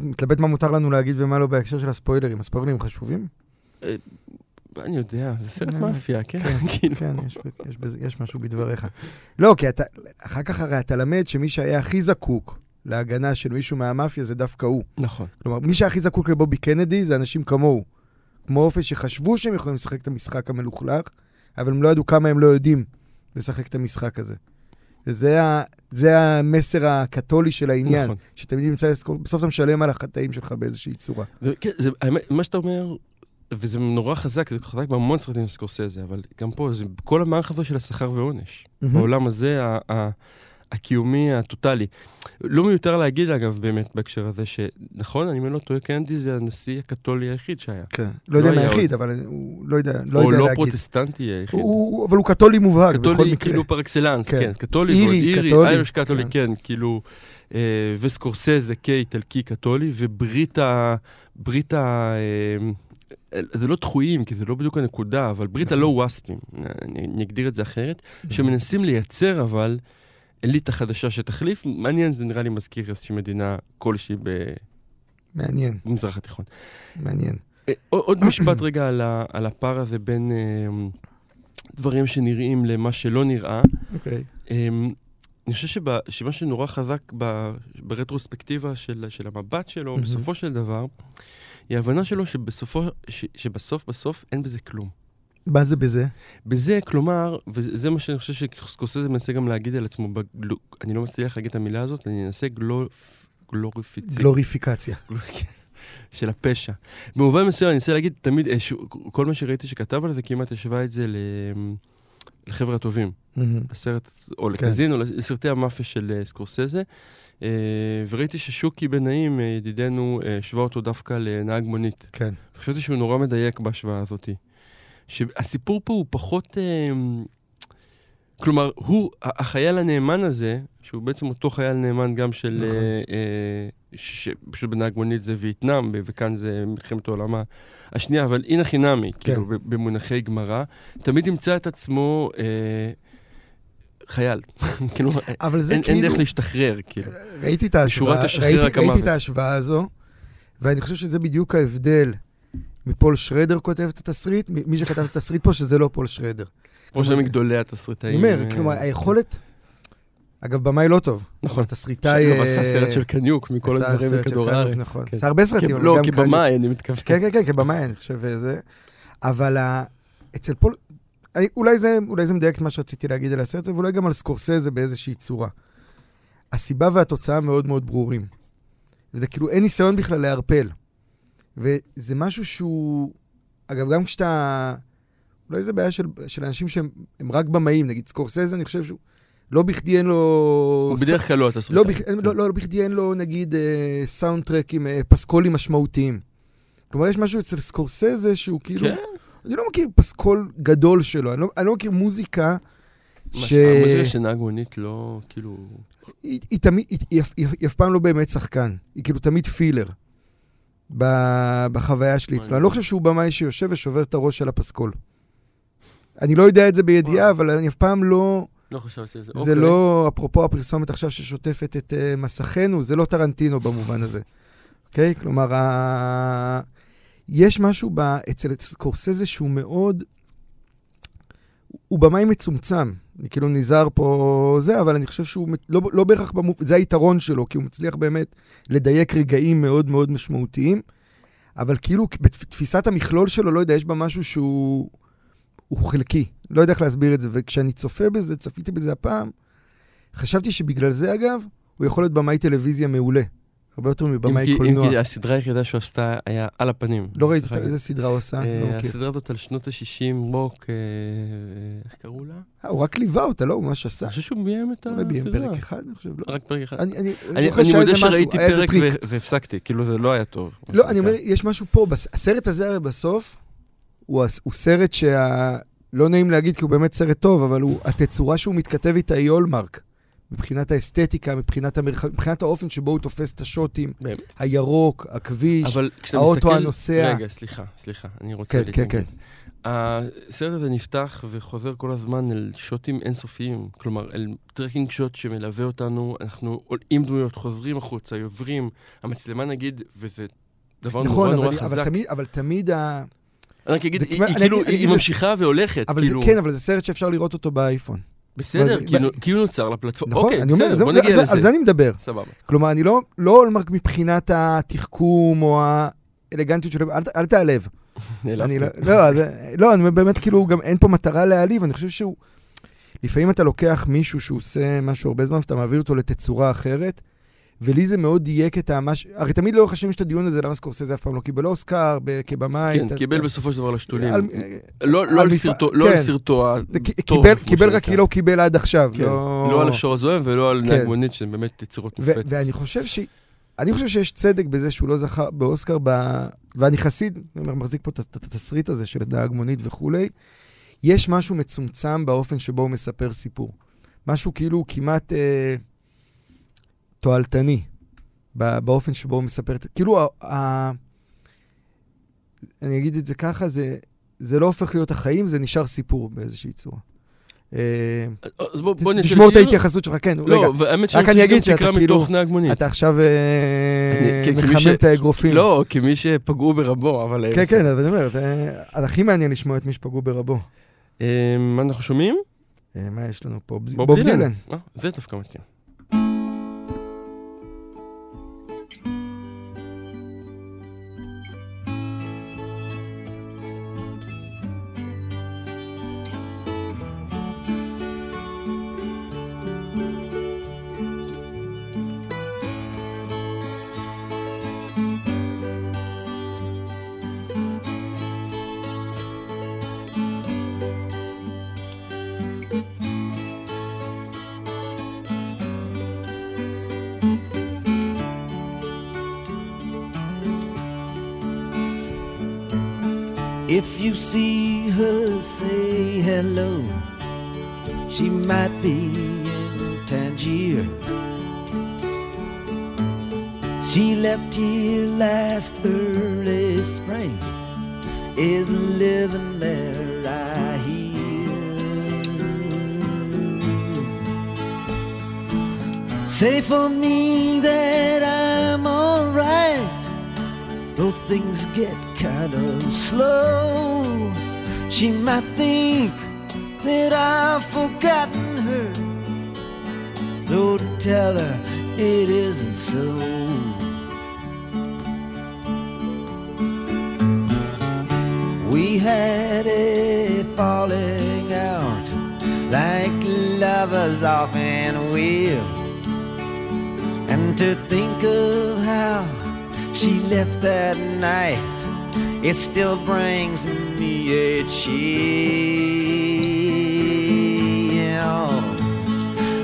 מתלבט מה מותר לנו להגיד ומה לא בהקשר של הספוילרים. הספוילרים חשובים? אני יודע, זה סרט אה, מאפיה, כן? כן, כאילו. כן, יש, יש, בזה- יש משהו בדבריך. לא, כי אתה, אחר כך הרי אתה למד שמי שהיה הכי זקוק להגנה של מישהו מהמאפיה זה דווקא הוא. נכון. כלומר, מי שהכי זקוק לבובי קנדי זה אנשים כמוהו. כמו אופי שחשבו שהם יכולים לשחק את המשחק המלוכלך, אבל הם לא ידעו כמה הם לא יודעים לשחק את המשחק הזה. וזה ה, זה המסר הקתולי של העניין, נכון. שתמיד נמצא, בסוף אתה משלם על החטאים שלך באיזושהי צורה. זה, האמת, מה שאתה אומר, וזה נורא חזק, זה חזק בהמון סרטים של סקורסזה, אבל גם פה, זה כל המערכת הזו של השכר ועונש. בעולם הזה, ה- ה- הקיומי הטוטאלי. לא מיותר להגיד, אגב, באמת, בהקשר הזה, שנכון, אני אם לא טועה, קנדי זה הנשיא הקתולי היחיד שהיה. כן. לא יודע לא מה היה היחיד, אבל הוא לא יודע, לא או יודע לא להגיד. פרוטסטנטי היחיד. הוא- אבל הוא קתולי מובהק, בכל קתולי מקרה. כאילו par excellence, כן. כן, קתולי, אירי, אירי, קתולי, Irish קתולי, כן. כן, כאילו, אה, וסקורסזה כאיטלקי קתולי, וברית ה... ברית ה... זה לא דחויים, כי זה לא בדיוק הנקודה, אבל ברית נכון. הלא ווספים, אני אני אגדיר את זה אחרת, שמנסים לייצר אבל אליטה חדשה שתחליף, מעניין, זה נראה לי מזכיר איזושהי מדינה כלשהי מעניין, במזרח התיכון. מעניין. אה, עוד- משפט רגע על ה- על הפער הזה בין אה, דברים שנראים למה שלא נראה. אוקיי. אמ, אני חושב שב- שמה שנורא חזק ב- ברטרוספקטיבה של, של המבט שלו. בסופו של דבר, היא ההבנה שלו שבסופו, ש, שבסוף בסוף אין בזה כלום. מה זה בזה? בזה, כלומר, וזה זה מה שאני חושב שסקורסזה מנסה גם להגיד על עצמו, בגלו, אני לא מצליח להגיד את המילה הזאת, אני אנסה גלו, גלוריפיציה. גלוריפיקציה. של הפשע. במובן מסוים, אני רוצה להגיד תמיד, אה, כל מה שראיתי שכתב על זה, כמעט השווה את זה ל... לחבר'ה הטובים. מהמם. לסרט, או כן. לקזינו, לסרטי המאפיה של אה, סקורסזה. אה, וראיתי ששוקי בן נעים, אה, ידידנו, השווה אותו דווקא לנהג מונית. כן. חשבתי שהוא נורא מדייק בהשוואה הזאת. שהסיפור פה הוא פחות... כלומר, הוא, החייל הנאמן הזה, שהוא בעצם אותו חייל נאמן גם של... נכון. שפשוט בנהג מונית זה וייטנאם, וכאן זה מלחמת העולם השנייה, אבל הנה חינמי, כן. כאילו, במונחי גמרא, תמיד ימצא את עצמו אה, חייל. כאילו, אבל זה אין, אין כאילו... דרך להשתחרר, כאילו. ראיתי את ההשוואה, ראיתי, ראיתי. את ההשוואה הזו, ואני חושב שזה בדיוק ההבדל מפול שרדר כותב את התסריט, מי שכתב את התסריט פה, שזה לא פול שרדר. כמו שהם מגדולי אני התסריטאים. אומר, אה, כלומר, היכולת... אגב, במאי לא טוב. נכון. תסריטאי... עשה אה, סרט של קניוק מכל עשה הדברים בכדור הארץ. נכון. כן. עשה הרבה סרטים, כ- אבל לא, גם קניוק. כבמאי, אני מתכוון. כן, כן, כן, כבמאי, אני חושב זה. אבל אצל פול... אולי זה, אולי זה מדייק את מה שרציתי להגיד על הסרט הזה, ואולי גם על סקורסזה באיזושהי צורה. הסיבה והתוצאה מאוד מאוד ברורים. וזה כאילו, אין ניסיון בכלל לערפל. וזה משהו שהוא... אגב, גם כשאתה... אולי זה בעיה של, של אנשים שהם הם רק במאים, נגיד סקורסזה, אני חושב שהוא... לא בכדי אין לו... הוא בדרך כלל לא התסריטאי. לא, בכ... לא, לא, לא בכדי אין לו, נגיד, אה, סאונד טרק עם אה, פסקולים משמעותיים. כלומר, יש משהו אצל סקורסזה שהוא כאילו... כן. אני לא מכיר פסקול גדול שלו, אני לא, אני לא מכיר מוזיקה ש... ש... המוזיקה שנהג מונית לא, כאילו... היא, היא, תמיד, היא, היא, היא, היא אף פעם לא באמת שחקן, היא כאילו תמיד פילר ב, בחוויה שלי אצלו. אני לא חושב שהוא במאי שיושב ושובר את הראש על הפסקול. אני לא יודע את זה בידיעה. אבל אני אף פעם לא... לא חשבתי על זה. זה אוקיי. לא, אפרופו הפרסומת עכשיו ששוטפת את uh, מסכנו, זה לא טרנטינו במובן הזה. אוקיי? כלומר, ה... יש משהו ב... אצל סקורסזה שהוא מאוד... הוא במאי מצומצם, אני כאילו נזהר פה זה, אבל אני חושב שהוא לא, לא בהכרח, במופ... זה היתרון שלו, כי הוא מצליח באמת לדייק רגעים מאוד מאוד משמעותיים, אבל כאילו בתפיסת המכלול שלו, לא יודע, יש בה משהו שהוא הוא חלקי. לא יודע איך להסביר את זה, וכשאני צופה בזה, צפיתי בזה הפעם, חשבתי שבגלל זה, אגב, הוא יכול להיות במאי טלוויזיה מעולה. הרבה יותר מבמאי כי- אם קולנוע. כי הסדרה היחידה שהוא עשתה היה על הפנים. לא ראיתי סליחה, איזה סדרה הוא עשה, אה, לא מכיר. הסדרה הזאת על שנות ה-60, רוק, אה, איך קראו לה? אה, הוא רק ליווה אותה, לא? הוא ממש עשה. אני חושב שהוא ביים את אולי ביים הסדרה. פרק אחד, אני חושב, לא. רק פרק אחד. אני מודה שראיתי פרק והפסקתי, כאילו זה לא היה טוב. לא, אני אומר, יש משהו פה, הסרט הזה הרי בסוף, הוא הוא סרט שה... לא נעים להגיד כי הוא באמת סרט טוב, אבל הוא, התצורה שהוא מתכתב איתה היא Hallmark. מבחינת האסתטיקה, מבחינת, המרח... מבחינת האופן שבו הוא תופס את השוטים, באמת. הירוק, הכביש, אבל האוטו מסתכל... הנוסע. רגע, סליחה, סליחה, אני רוצה כן, כן, להתנגד. כן. הסרט הזה נפתח וחוזר כל הזמן אל שוטים אינסופיים, כלומר, אל tracking shot שמלווה אותנו, אנחנו עם דמויות, חוזרים החוצה, עוברים, המצלמה נגיד, וזה דבר נורא נכון, נורא אבל, אבל, חזק. תמיד, אבל תמיד ה... אני רק אגיד, היא כאילו, היא ממשיכה והולכת, כאילו, כן, אבל זה סרט שאפשר לראות אותו באייפון. בסדר, כי כי הוא נוצר לפלטפורמה. נכון, אוקיי, אני אומר, בסדר, בוא נגיע זה, לזה. על זה אני מדבר. סבבה. כלומר, אני לא, לא הולמרק מבחינת התחכום או האלגנטיות שלו, אל, תעלב. אני לא, לא, לא, אני באמת, כאילו, גם אין פה מטרה להעליב, אני חושב שהוא... לפעמים אתה לוקח מישהו שהוא עושה משהו הרבה זמן, ואתה מעביר אותו לתצורה אחרת, ולי זה מאוד דייק את המש... הרי תמיד לאורך השנים יש את הדיון הזה, למה סקורסזה אף פעם לא קיבל אוסקר כבמאי. כן, אתה- קיבל בסופו של דבר לשתולים. על- לא על לא על סרטו, לא על כן. סרטו הטוב. קיבל- קיבל רק. כי לא קיבל עד עכשיו. כן, לא לא על השור הזוהם ולא על כן. נהג מונית, שהן באמת יצירות מופת. ואני חושב ש... אני חושב שיש צדק בזה שהוא לא זכה באוסקר, ב... ואני חסיד, אני אומר, מחזיק פה את את התסריט הזה של נהג מונית וכולי. יש משהו מצומצם באופן שבו הוא מספר סיפור. משהו כאילו כמעט אה, תועלתני באופן שבו הוא מספר את... כאילו, ה... ה... אני אגיד את זה ככה, זה, זה לא הופך להיות החיים, זה נשאר סיפור באיזושהי צורה. אה, אז בוא בוא תשמור את לשיר. ההתייחסות שלך, כן, רגע. לא, שאני רק אני אגיד שאתה כאילו-. אתה עכשיו אה, כן, מחמם את האגרופים. לא, כמי שפגעו ברבו, אבל... אה, כן, כן, אז אני אומר, זה הכי מעניין לשמוע את מי שפגעו ברבו. מה אנחנו שומעים? מה יש לנו פה? בוב דילן. זה דווקא מתאים. Is living there, I hear. Say for me that I'm alright. Though things get kind of slow, she might think that I've forgotten her. So tell her it isn't so. Had a falling out like lovers often will. And to think of how she left that night, it still brings me a chill.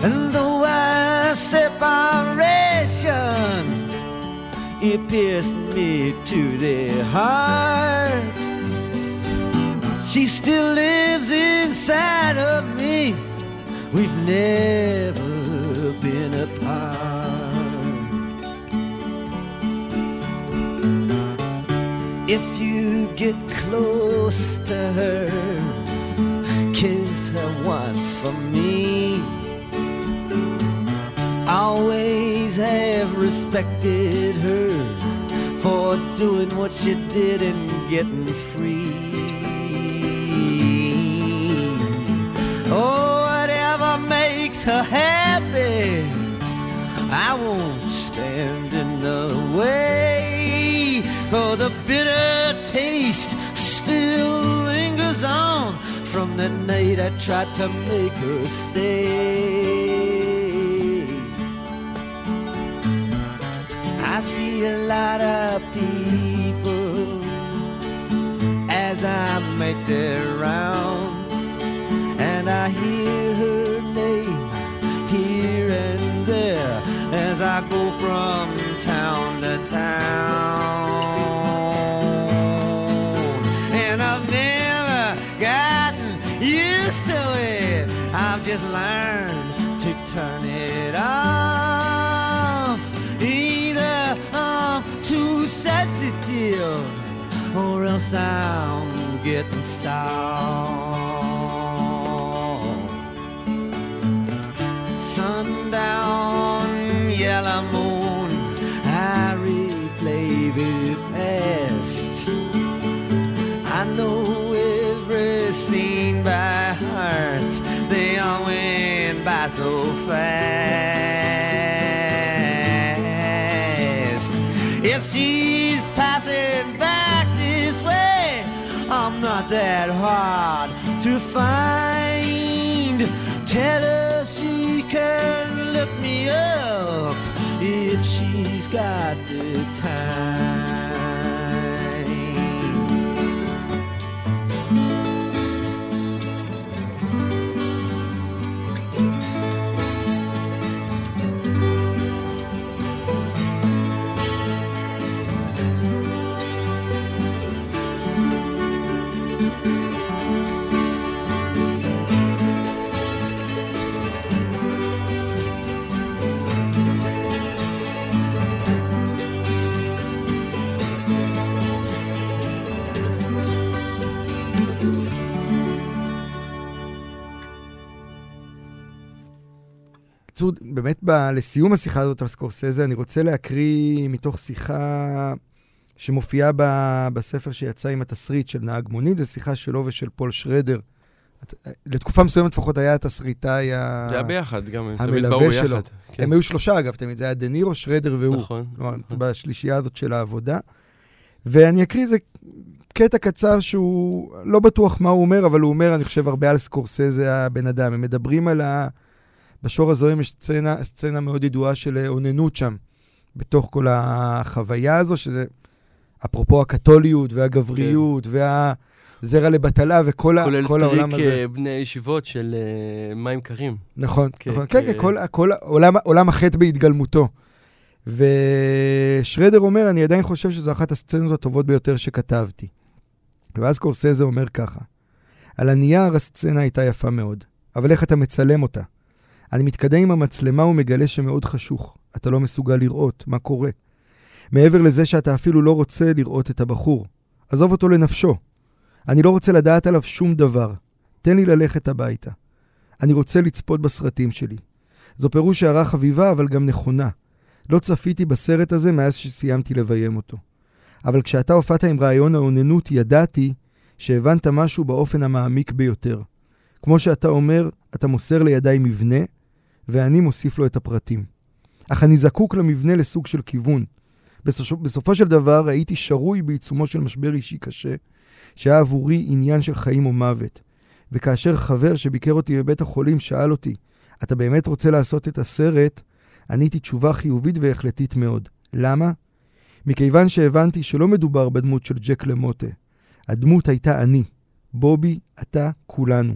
And though our separation, it pierced me to the heart, she still lives inside of me. We've never been apart. If you get close to her, kiss her once for me. Always have respected her for doing what she did and getting Oh, whatever makes her happy, I won't stand in the way. Oh, the bitter taste still lingers on from the night I tried to make her stay. I see a lot of people as I make their rounds. I hear her name here and there as I go from town to town. And I've never gotten used to it, I've just learned to turn it off. Either I'm too sensitive or else I'm getting stalled. Not that hard to find. Tell her she can look me up if she's got the time. בקיצור, באמת ב- לסיום השיחה הזאת על סקורסזה, אני רוצה להקריא מתוך שיחה שמופיעה ב- בספר שיצא עם התסריט של נהג מונית, זו שיחה שלו ושל פול שרדר. לתקופה מסוימת לפחות היה התסריטאי ה... זה היה ביחד, גם תמיד המלווה באו שלו. ביחד. כן. הם היו שלושה אגב, תמיד, זה היה דה נירו, שרדר והוא. נכון. כלומר, נכון. בשלישייה הזאת של העבודה. ואני אקריא איזה קטע קצר שהוא לא בטוח מה הוא אומר, אבל הוא אומר, אני חושב, הרבה על סקורסזה הבן אדם. הם מדברים על ה... בשור הזוהם יש סצנה, סצנה מאוד ידועה של אה, אוננות שם, בתוך כל החוויה הזו, שזה אפרופו הקתוליות והגבריות והזרע לבטלה וכל ה- כולל כל העולם טריק הזה. אה, בני הישיבות של אה, מים קרים. נכון, כן, נכון. כן, כן. כן, כל, כל עולם, עולם החטא בהתגלמותו. ושרדר אומר, אני עדיין חושב שזו אחת הסצנות הטובות ביותר שכתבתי. ואז קורסזה אומר ככה, על הנייר הסצנה הייתה יפה מאוד, אבל איך אתה מצלם אותה? אני מתקדם עם המצלמה ומגלה שמאוד חשוך. אתה לא מסוגל לראות מה קורה. מעבר לזה שאתה אפילו לא רוצה לראות את הבחור. עזוב אותו לנפשו. אני לא רוצה לדעת עליו שום דבר. תן לי ללכת הביתה. אני רוצה לצפות בסרטים שלי. זו פירוש הערה חביבה, אבל גם נכונה. לא צפיתי בסרט הזה מאז שסיימתי לביים אותו. אבל כשאתה הופעת עם רעיון האוננות, ידעתי שהבנת משהו באופן המעמיק ביותר. כמו שאתה אומר, אתה מוסר לידיי מבנה, ואני מוסיף לו את הפרטים. אך אני זקוק למבנה לסוג של כיוון. בסופו, של דבר הייתי שרוי בעיצומו של משבר אישי קשה, שהיה עבורי עניין של חיים או מוות. וכאשר חבר שביקר אותי בבית החולים שאל אותי, אתה באמת רוצה לעשות את הסרט? עניתי תשובה חיובית והחלטית מאוד. למה? מכיוון שהבנתי שלא מדובר בדמות של ג'ק למוטה. הדמות הייתה אני. בובי, אתה, כולנו.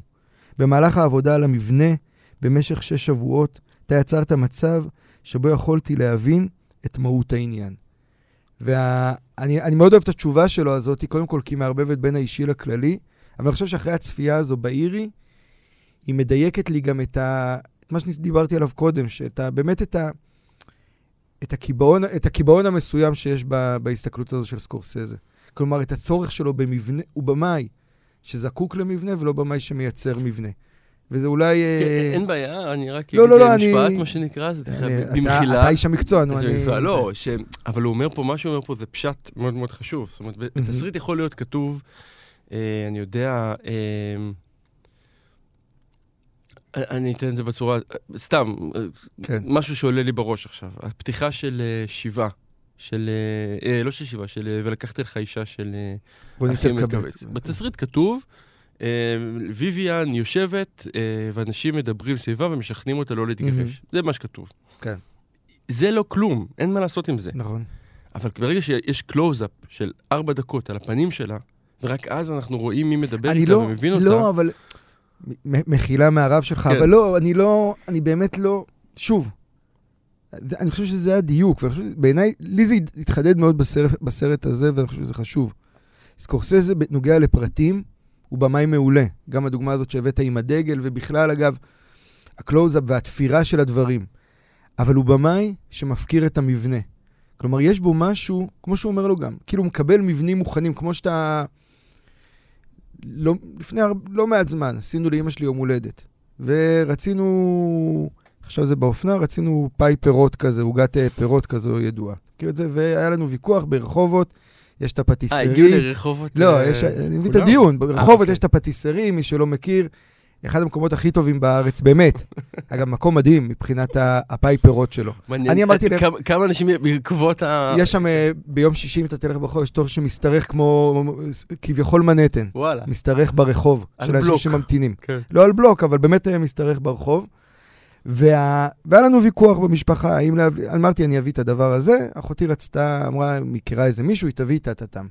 במהלך העבודה על המבנה, במשך שש שבועות, אתה יצרת מצב שבו יכולתי להבין את מהות העניין. ואני אני מאוד אוהב את התשובה שלו הזאת, קודם כל כי היא מערבבת בין האישי לכללי, אבל אני חושב שאחרי הצפייה הזו באירי, היא מדייקת לי גם את, ה, את מה שדיברתי עליו קודם, שאתה באמת את, ה, את, הקיבעון, את הקיבעון המסוים שיש ב, בהסתכלות הזו של סקורסזה. כלומר, את הצורך שלו במבנה, הוא במאי שזקוק למבנה ולא במאי שמייצר מבנה. וזה אולי... כן, אה, אין בעיה, אני רק לא, אגיד לא, לא, אה, משפט, מה שנקרא, זה במחילה. אתה איש המקצוע, נו, אני... לא. אבל הוא אומר פה, מה שהוא אומר פה זה פשט מאוד מאוד חשוב. זאת אומרת. בתסריט יכול להיות כתוב, אה, אני יודע, אה, אני אתן את זה בצורה, סתם, אה, כן. משהו שעולה לי בראש עכשיו. הפתיחה של אה, שיבה של, אה, אה, לא של שיבה, של אה, ולקחתי לך אישה של אה, אלקבץ. אלקבץ. בתסריט כתוב, אה, ויויאן יושבת, אה, ואנשים מדברים סביבה ומשכנעים אותה לא להתגרש. זה מה שכתוב. כן. זה לא כלום, אין מה לעשות עם זה. נכון. אבל ברגע שיש קלוז-אפ של ארבע דקות על הפנים שלה, ורק אז אנחנו רואים מי מדבר איתה לא, ומבין אותה, לא, אבל... מחילה מהרב שלך, כן. אבל לא, אני לא, אני באמת לא... שוב, אני חושב שזה הדיוק, בעיניי, לי זה התחדד מאוד בסרט, בסרט הזה, ואני חושב שזה חשוב. סקורסזה בנוגע לפרטים, הוא במאי מעולה. גם הדוגמה הזאת שהבאת עם הדגל, ובכלל, אגב, הקלוז-אפ והתפירה של הדברים. אבל הוא במאי שמפקיר את המבנה. כלומר, יש בו משהו, כמו שהוא אומר לו גם, כאילו הוא מקבל מבנים מוכנים, כמו שאתה... לא, לפני הר... לא מעט זמן עשינו לאימא שלי יום הולדת, ורצינו, עכשיו זה באופנה, רצינו פאי פירות כזה, עוגת אה, פירות כזו ידועה. מכיר את זה? והיה לנו ויכוח ברחובות, יש את אה, הפטיסרי. הגיעו לרחובות... לא, אה, יש, אני מבין את? הדיון. ברחובות אוקיי. יש את הפטיסרי, מי שלא מכיר, אחד המקומות הכי טובים בארץ, באמת. אגב, מקום מדהים מבחינת ה- הפאי פירות שלו. אני אמרתי להם- כמה- אנשים בעקבות ה... יש שם, אה, ביום שישי, אם אתה תלך ברחוב, יש תור שמשתרך כמו כביכול מנהטן. וואלה. משתרך ברחוב, על של אנשים. שממתינים. כן. לא על בלוק, אבל באמת אה, משתרך ברחוב. וה... והיה לנו ויכוח במשפחה, האם להביא, אמרתי, אני אביא את הדבר הזה, אחותי רצתה, אמרה, מכירה איזה מישהו, היא תביא את הטאטם.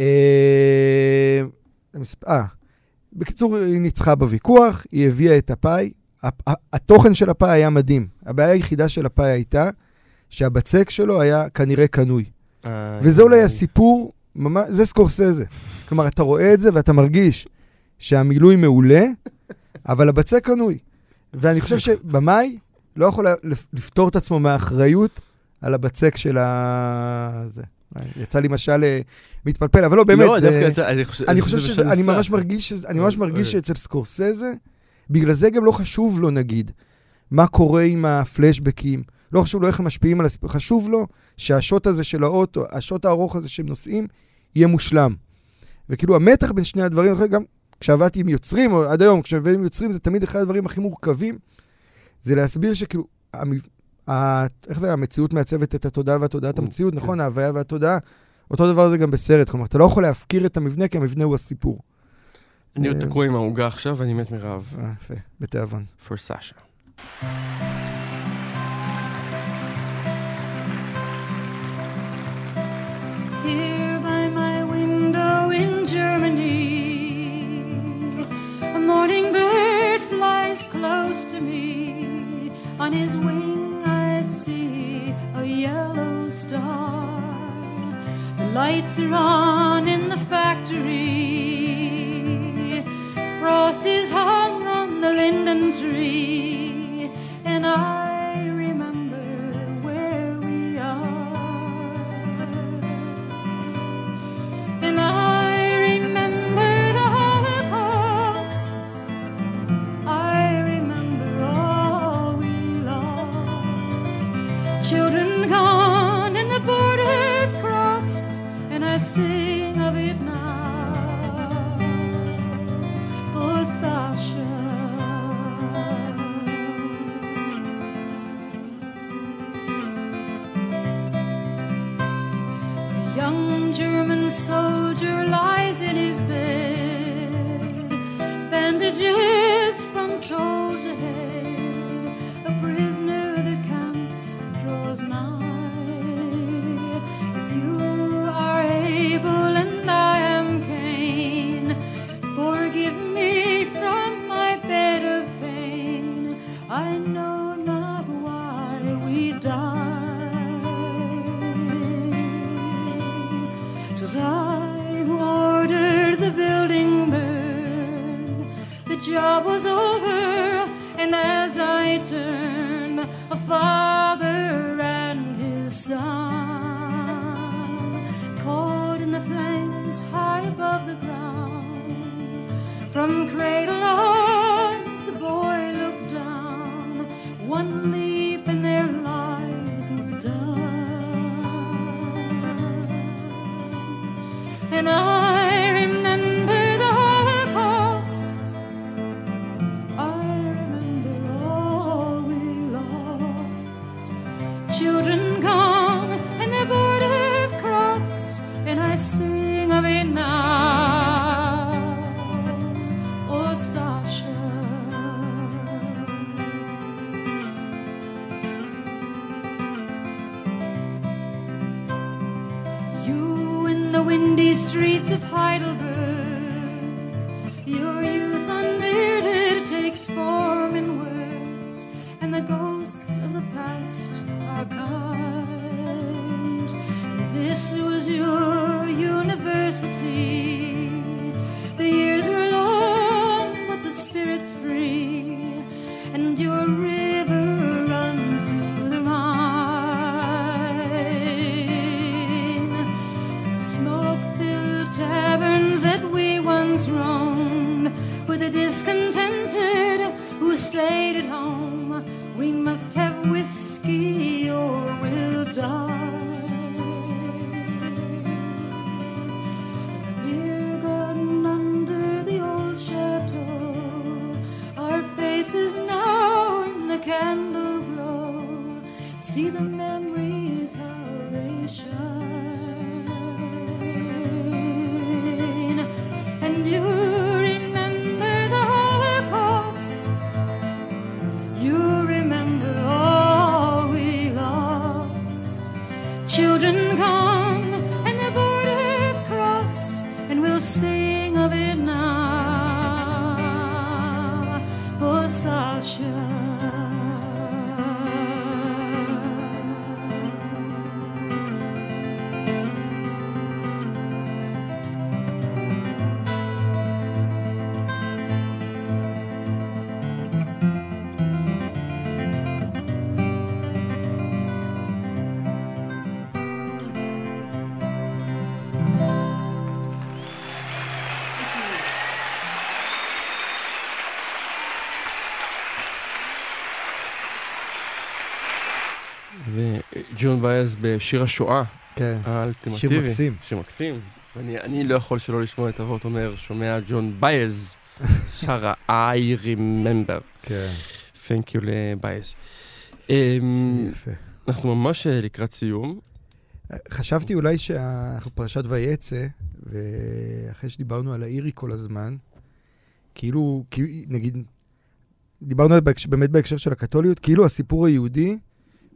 אה... אה, בקיצור, היא ניצחה בוויכוח, היא הביאה את הפאי, התוכן של הפאי היה מדהים. הבעיה היחידה של הפאי הייתה שהבצק שלו היה כנראה קנוי. וזה אולי הסיפור, ממש, זה סקורסזה. כלומר, אתה רואה את זה ואתה מרגיש שהמילוי מעולה, אבל הבצק קנוי. ואני חושב שבמאי לא יכול לפ- לפטור את עצמו מהאחריות על הבצק של ה... זה. יצא לי משל אה, מתפלפל, אבל לא, באמת, לא, זה... דווקא אני חושב אני חושב שזה שזה, אני. ממש מרגיש שזה, אני ממש מרגיש אוקיי. שאצל סקורסזה, בגלל זה גם לא חשוב לו, נגיד, מה קורה עם הפלשבקים, לא חשוב לו איך הם משפיעים על הסיפור, חשוב לו שהשוט הזה של האוטו, השוט הארוך הזה שהם נוסעים, יהיה מושלם. וכאילו המתח בין שני הדברים, גם כשעבדתי עם יוצרים, או עד היום, כשעבדתי עם יוצרים, זה תמיד אחד הדברים הכי מורכבים, זה להסביר שכאילו, המב... ה... איך זה, המציאות מעצבת את התודעה והתודעת כן. המציאות, נכון? ההוויה והתודעה. אותו דבר זה גם בסרט, כלומר, אתה לא יכול להפקיר את המבנה, כי המבנה הוא הסיפור. אני עוד אה, תקוע עם העוגה עכשיו, ואני מת מרעב. אה, יפה, בתיאבון. for Sasha. Here morning bird flies close to me. On his wing, I see a yellow star. The lights are on in the factory. Frost is hung on the linden tree, and I die. 'Twas I see them וג'ון בייז בשיר השואה כן. האלטימטיבי. שיר מקסים. שיר מקסים. ואני אני לא יכול שלא לשמוע את אבות אומר, שומע ג'ון בייז, שרה I remember. כן. Thank you לבייז. אמ. אנחנו ממש אה, לקראת סיום. חשבתי אולי שאנחנו פרשת ויצא, ואחרי שדיברנו על האירי כל הזמן, כאילו, כאילו, נגיד, דיברנו על בהקשר, באמת בהקשר של הקתוליות, כאילו הסיפור היהודי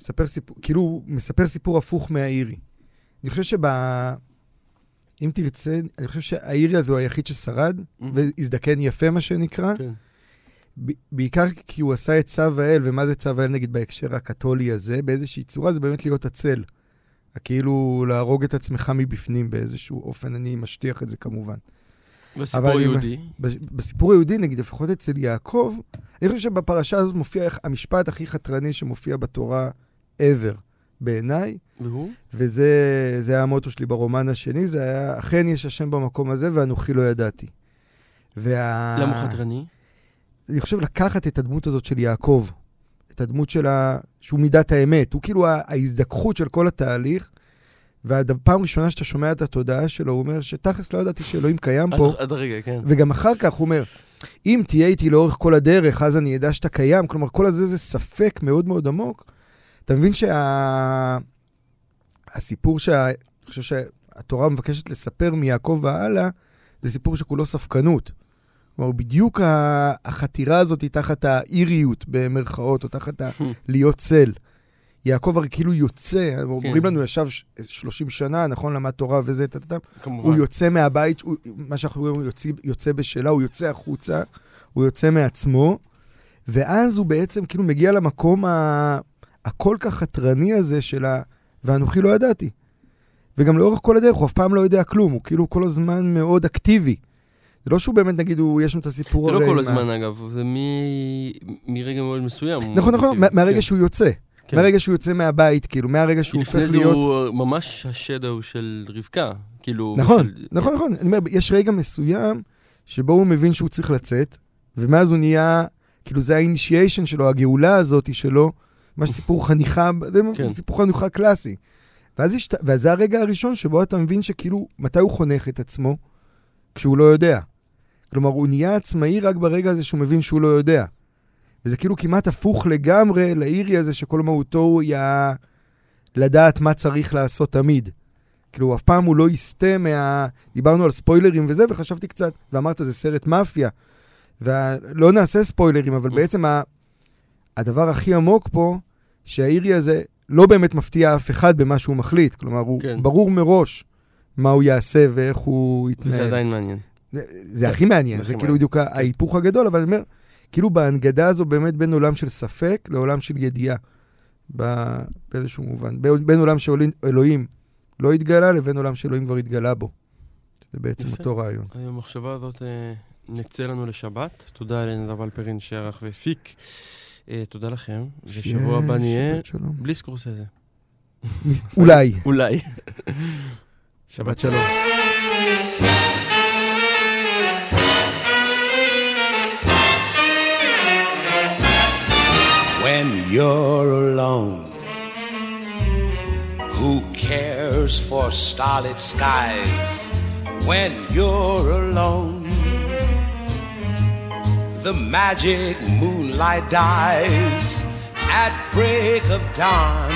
מספר סיפור, כאילו הוא מספר סיפור הפוך מהאירי. אני חושב שב... אם תרצה, אני חושב שהאירי הזה הוא היחיד ששרד, והזדקן יפה, מה שנקרא. כן. ב- בעיקר כי הוא עשה את צו האל, ומה זה צו האל נגיד בהקשר הקתולי הזה, באיזושהי צורה זה באמת להיות הצל. כאילו להרוג את עצמך מבפנים באיזשהו אופן, אני משטיח את זה כמובן. בסיפור אני- היהודי. ב- בסיפור היהודי, נגיד, לפחות אצל יעקב, אני חושב שבפרשה הזאת מופיע המשפט הכי חתרני שמופיע בתורה ever, בעיניי, והוא? וזה זה היה המוטו שלי ברומן השני, זה היה, אכן יש השם במקום הזה ואנוכי לא ידעתי. וה... למה הוא חתרני? אני חושב לקחת את הדמות הזאת של יעקב, את הדמות שלה, שהוא מידת האמת, הוא כאילו ההזדככות של כל התהליך, והפעם ראשונה שאתה שומע את התודעה שלו, הוא אומר שתכלס לא ידעתי שאלוהים קיים עד- פה, עד הרגע, כן. וגם אחר כך הוא אומר, אם תהיה איתי לאורך כל הדרך, אז אני אדע שאתה קיים. כלומר, כל הזה זה ספק מאוד מאוד עמוק. אתה מבין שהסיפור שה... אני חושב שהתורה מבקשת לספר מיעקב והלאה, זה סיפור שכולו ספקנות. כלומר, בדיוק החתירה הזאת היא תחת האיריות, במרכאות, או תחת ה... להיות צל. יעקב הרי כאילו יוצא, אומרים לנו, ישב ש- 30 שנה, נכון, למד תורה וזה, טה-טה-טה. כמובן. הוא יוצא מהבית, הוא, מה שאנחנו אומרים, הוא יוצא, יוצא בשלה, הוא יוצא החוצה, הוא יוצא מעצמו, ואז הוא בעצם כאילו מגיע למקום ה, הכל כך חתרני הזה של ה... ואנוכי לא ידעתי. וגם לאורך כל הדרך, הוא אף פעם לא יודע כלום, הוא כאילו כל הזמן מאוד אקטיבי. זה לא שהוא באמת, נגיד, הוא, יש שם את הסיפור זה לא כל הזמן, אגב, זה מ- מרגע מאוד מסוים. נכון, נכון, אקטיבי. מה- מהרגע כן. שהוא יוצא. כן. מהרגע שהוא יוצא מהבית, כאילו, מהרגע שהוא הופך לפני זה להיות... הוא ממש השדו של רבקה. כאילו... נכון, של- נכון, נכון. אני אומר, יש רגע מסוים שבו הוא מבין שהוא צריך לצאת, ומאז הוא נהיה, כאילו זה האינישיישן שלו, הגאולה הזאת שלו, מה שסיפור חניכה, זה כן. סיפור חניכה קלאסי. ואז יש, וזה הרגע הראשון שבו אתה מבין שכאילו, מתי הוא חונך את עצמו? כשהוא לא יודע. כלומר, הוא נהיה עצמאי רק ברגע הזה שהוא מבין שהוא לא יודע. וזה כאילו כמעט הפוך לגמרי לאירי הזה שכל מהותו הוא היה לדעת מה צריך לעשות תמיד. כאילו, אף פעם הוא לא יסטה מה... דיברנו על ספוילרים וזה, וחשבתי קצת, ואמרת, זה סרט מאפיה. ולא נעשה ספוילרים, אבל בעצם ה... הדבר הכי עמוק פה, שהאירי הזה לא באמת מפתיע אף אחד במה שהוא מחליט. כלומר, הוא כן. ברור מראש מה הוא יעשה ואיך הוא יתנהל. זה עדיין מעניין. זה, זה הכי מעניין, זה כאילו. בדיוק ההיפוך הגדול, אבל אני אומר, כאילו בהנגדה הזו באמת בין עולם של ספק לעולם של ידיעה, באיזשהו מובן. בין, עולם שאלוהים לא התגלה לבין עולם שאלוהים כבר התגלה בו. זה בעצם יפה. אותו רעיון. המחשבה הזאת אה, נצא לנו לשבת. תודה לנדב אלפרין שערך והפיק. אה, תודה לכם, ושבוע הבא נהיה שבת שלום. בלי סקורסזה. אולי. אולי. שבת שלום. when you're alone. Who cares for starlit skies when you're alone? The magic moonlight dies at break of dawn.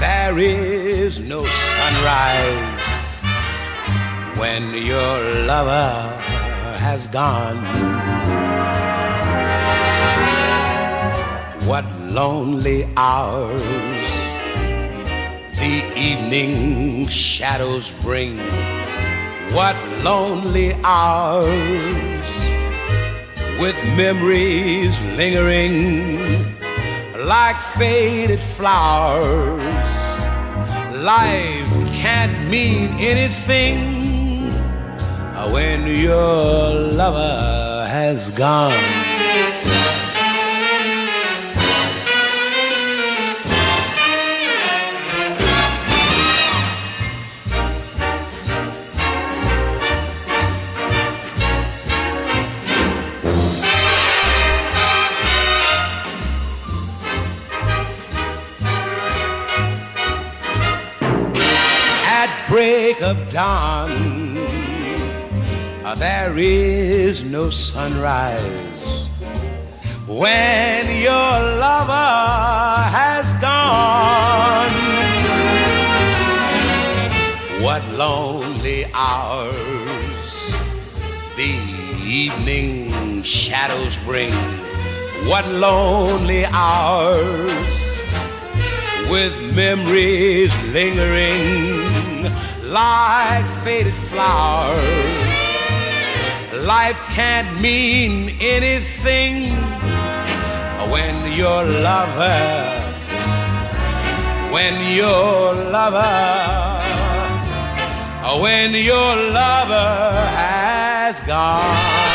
There is no sunrise when your lover has gone. What lonely hours the evening shadows bring. What lonely hours with memories lingering like faded flowers. Life can't mean anything when your lover has gone. Break of dawn. There is no sunrise when your lover has gone. What lonely hours the evening shadows bring. What lonely hours with memories lingering like faded flowers. Life can't mean anything when your lover, when your lover, when your lover has gone.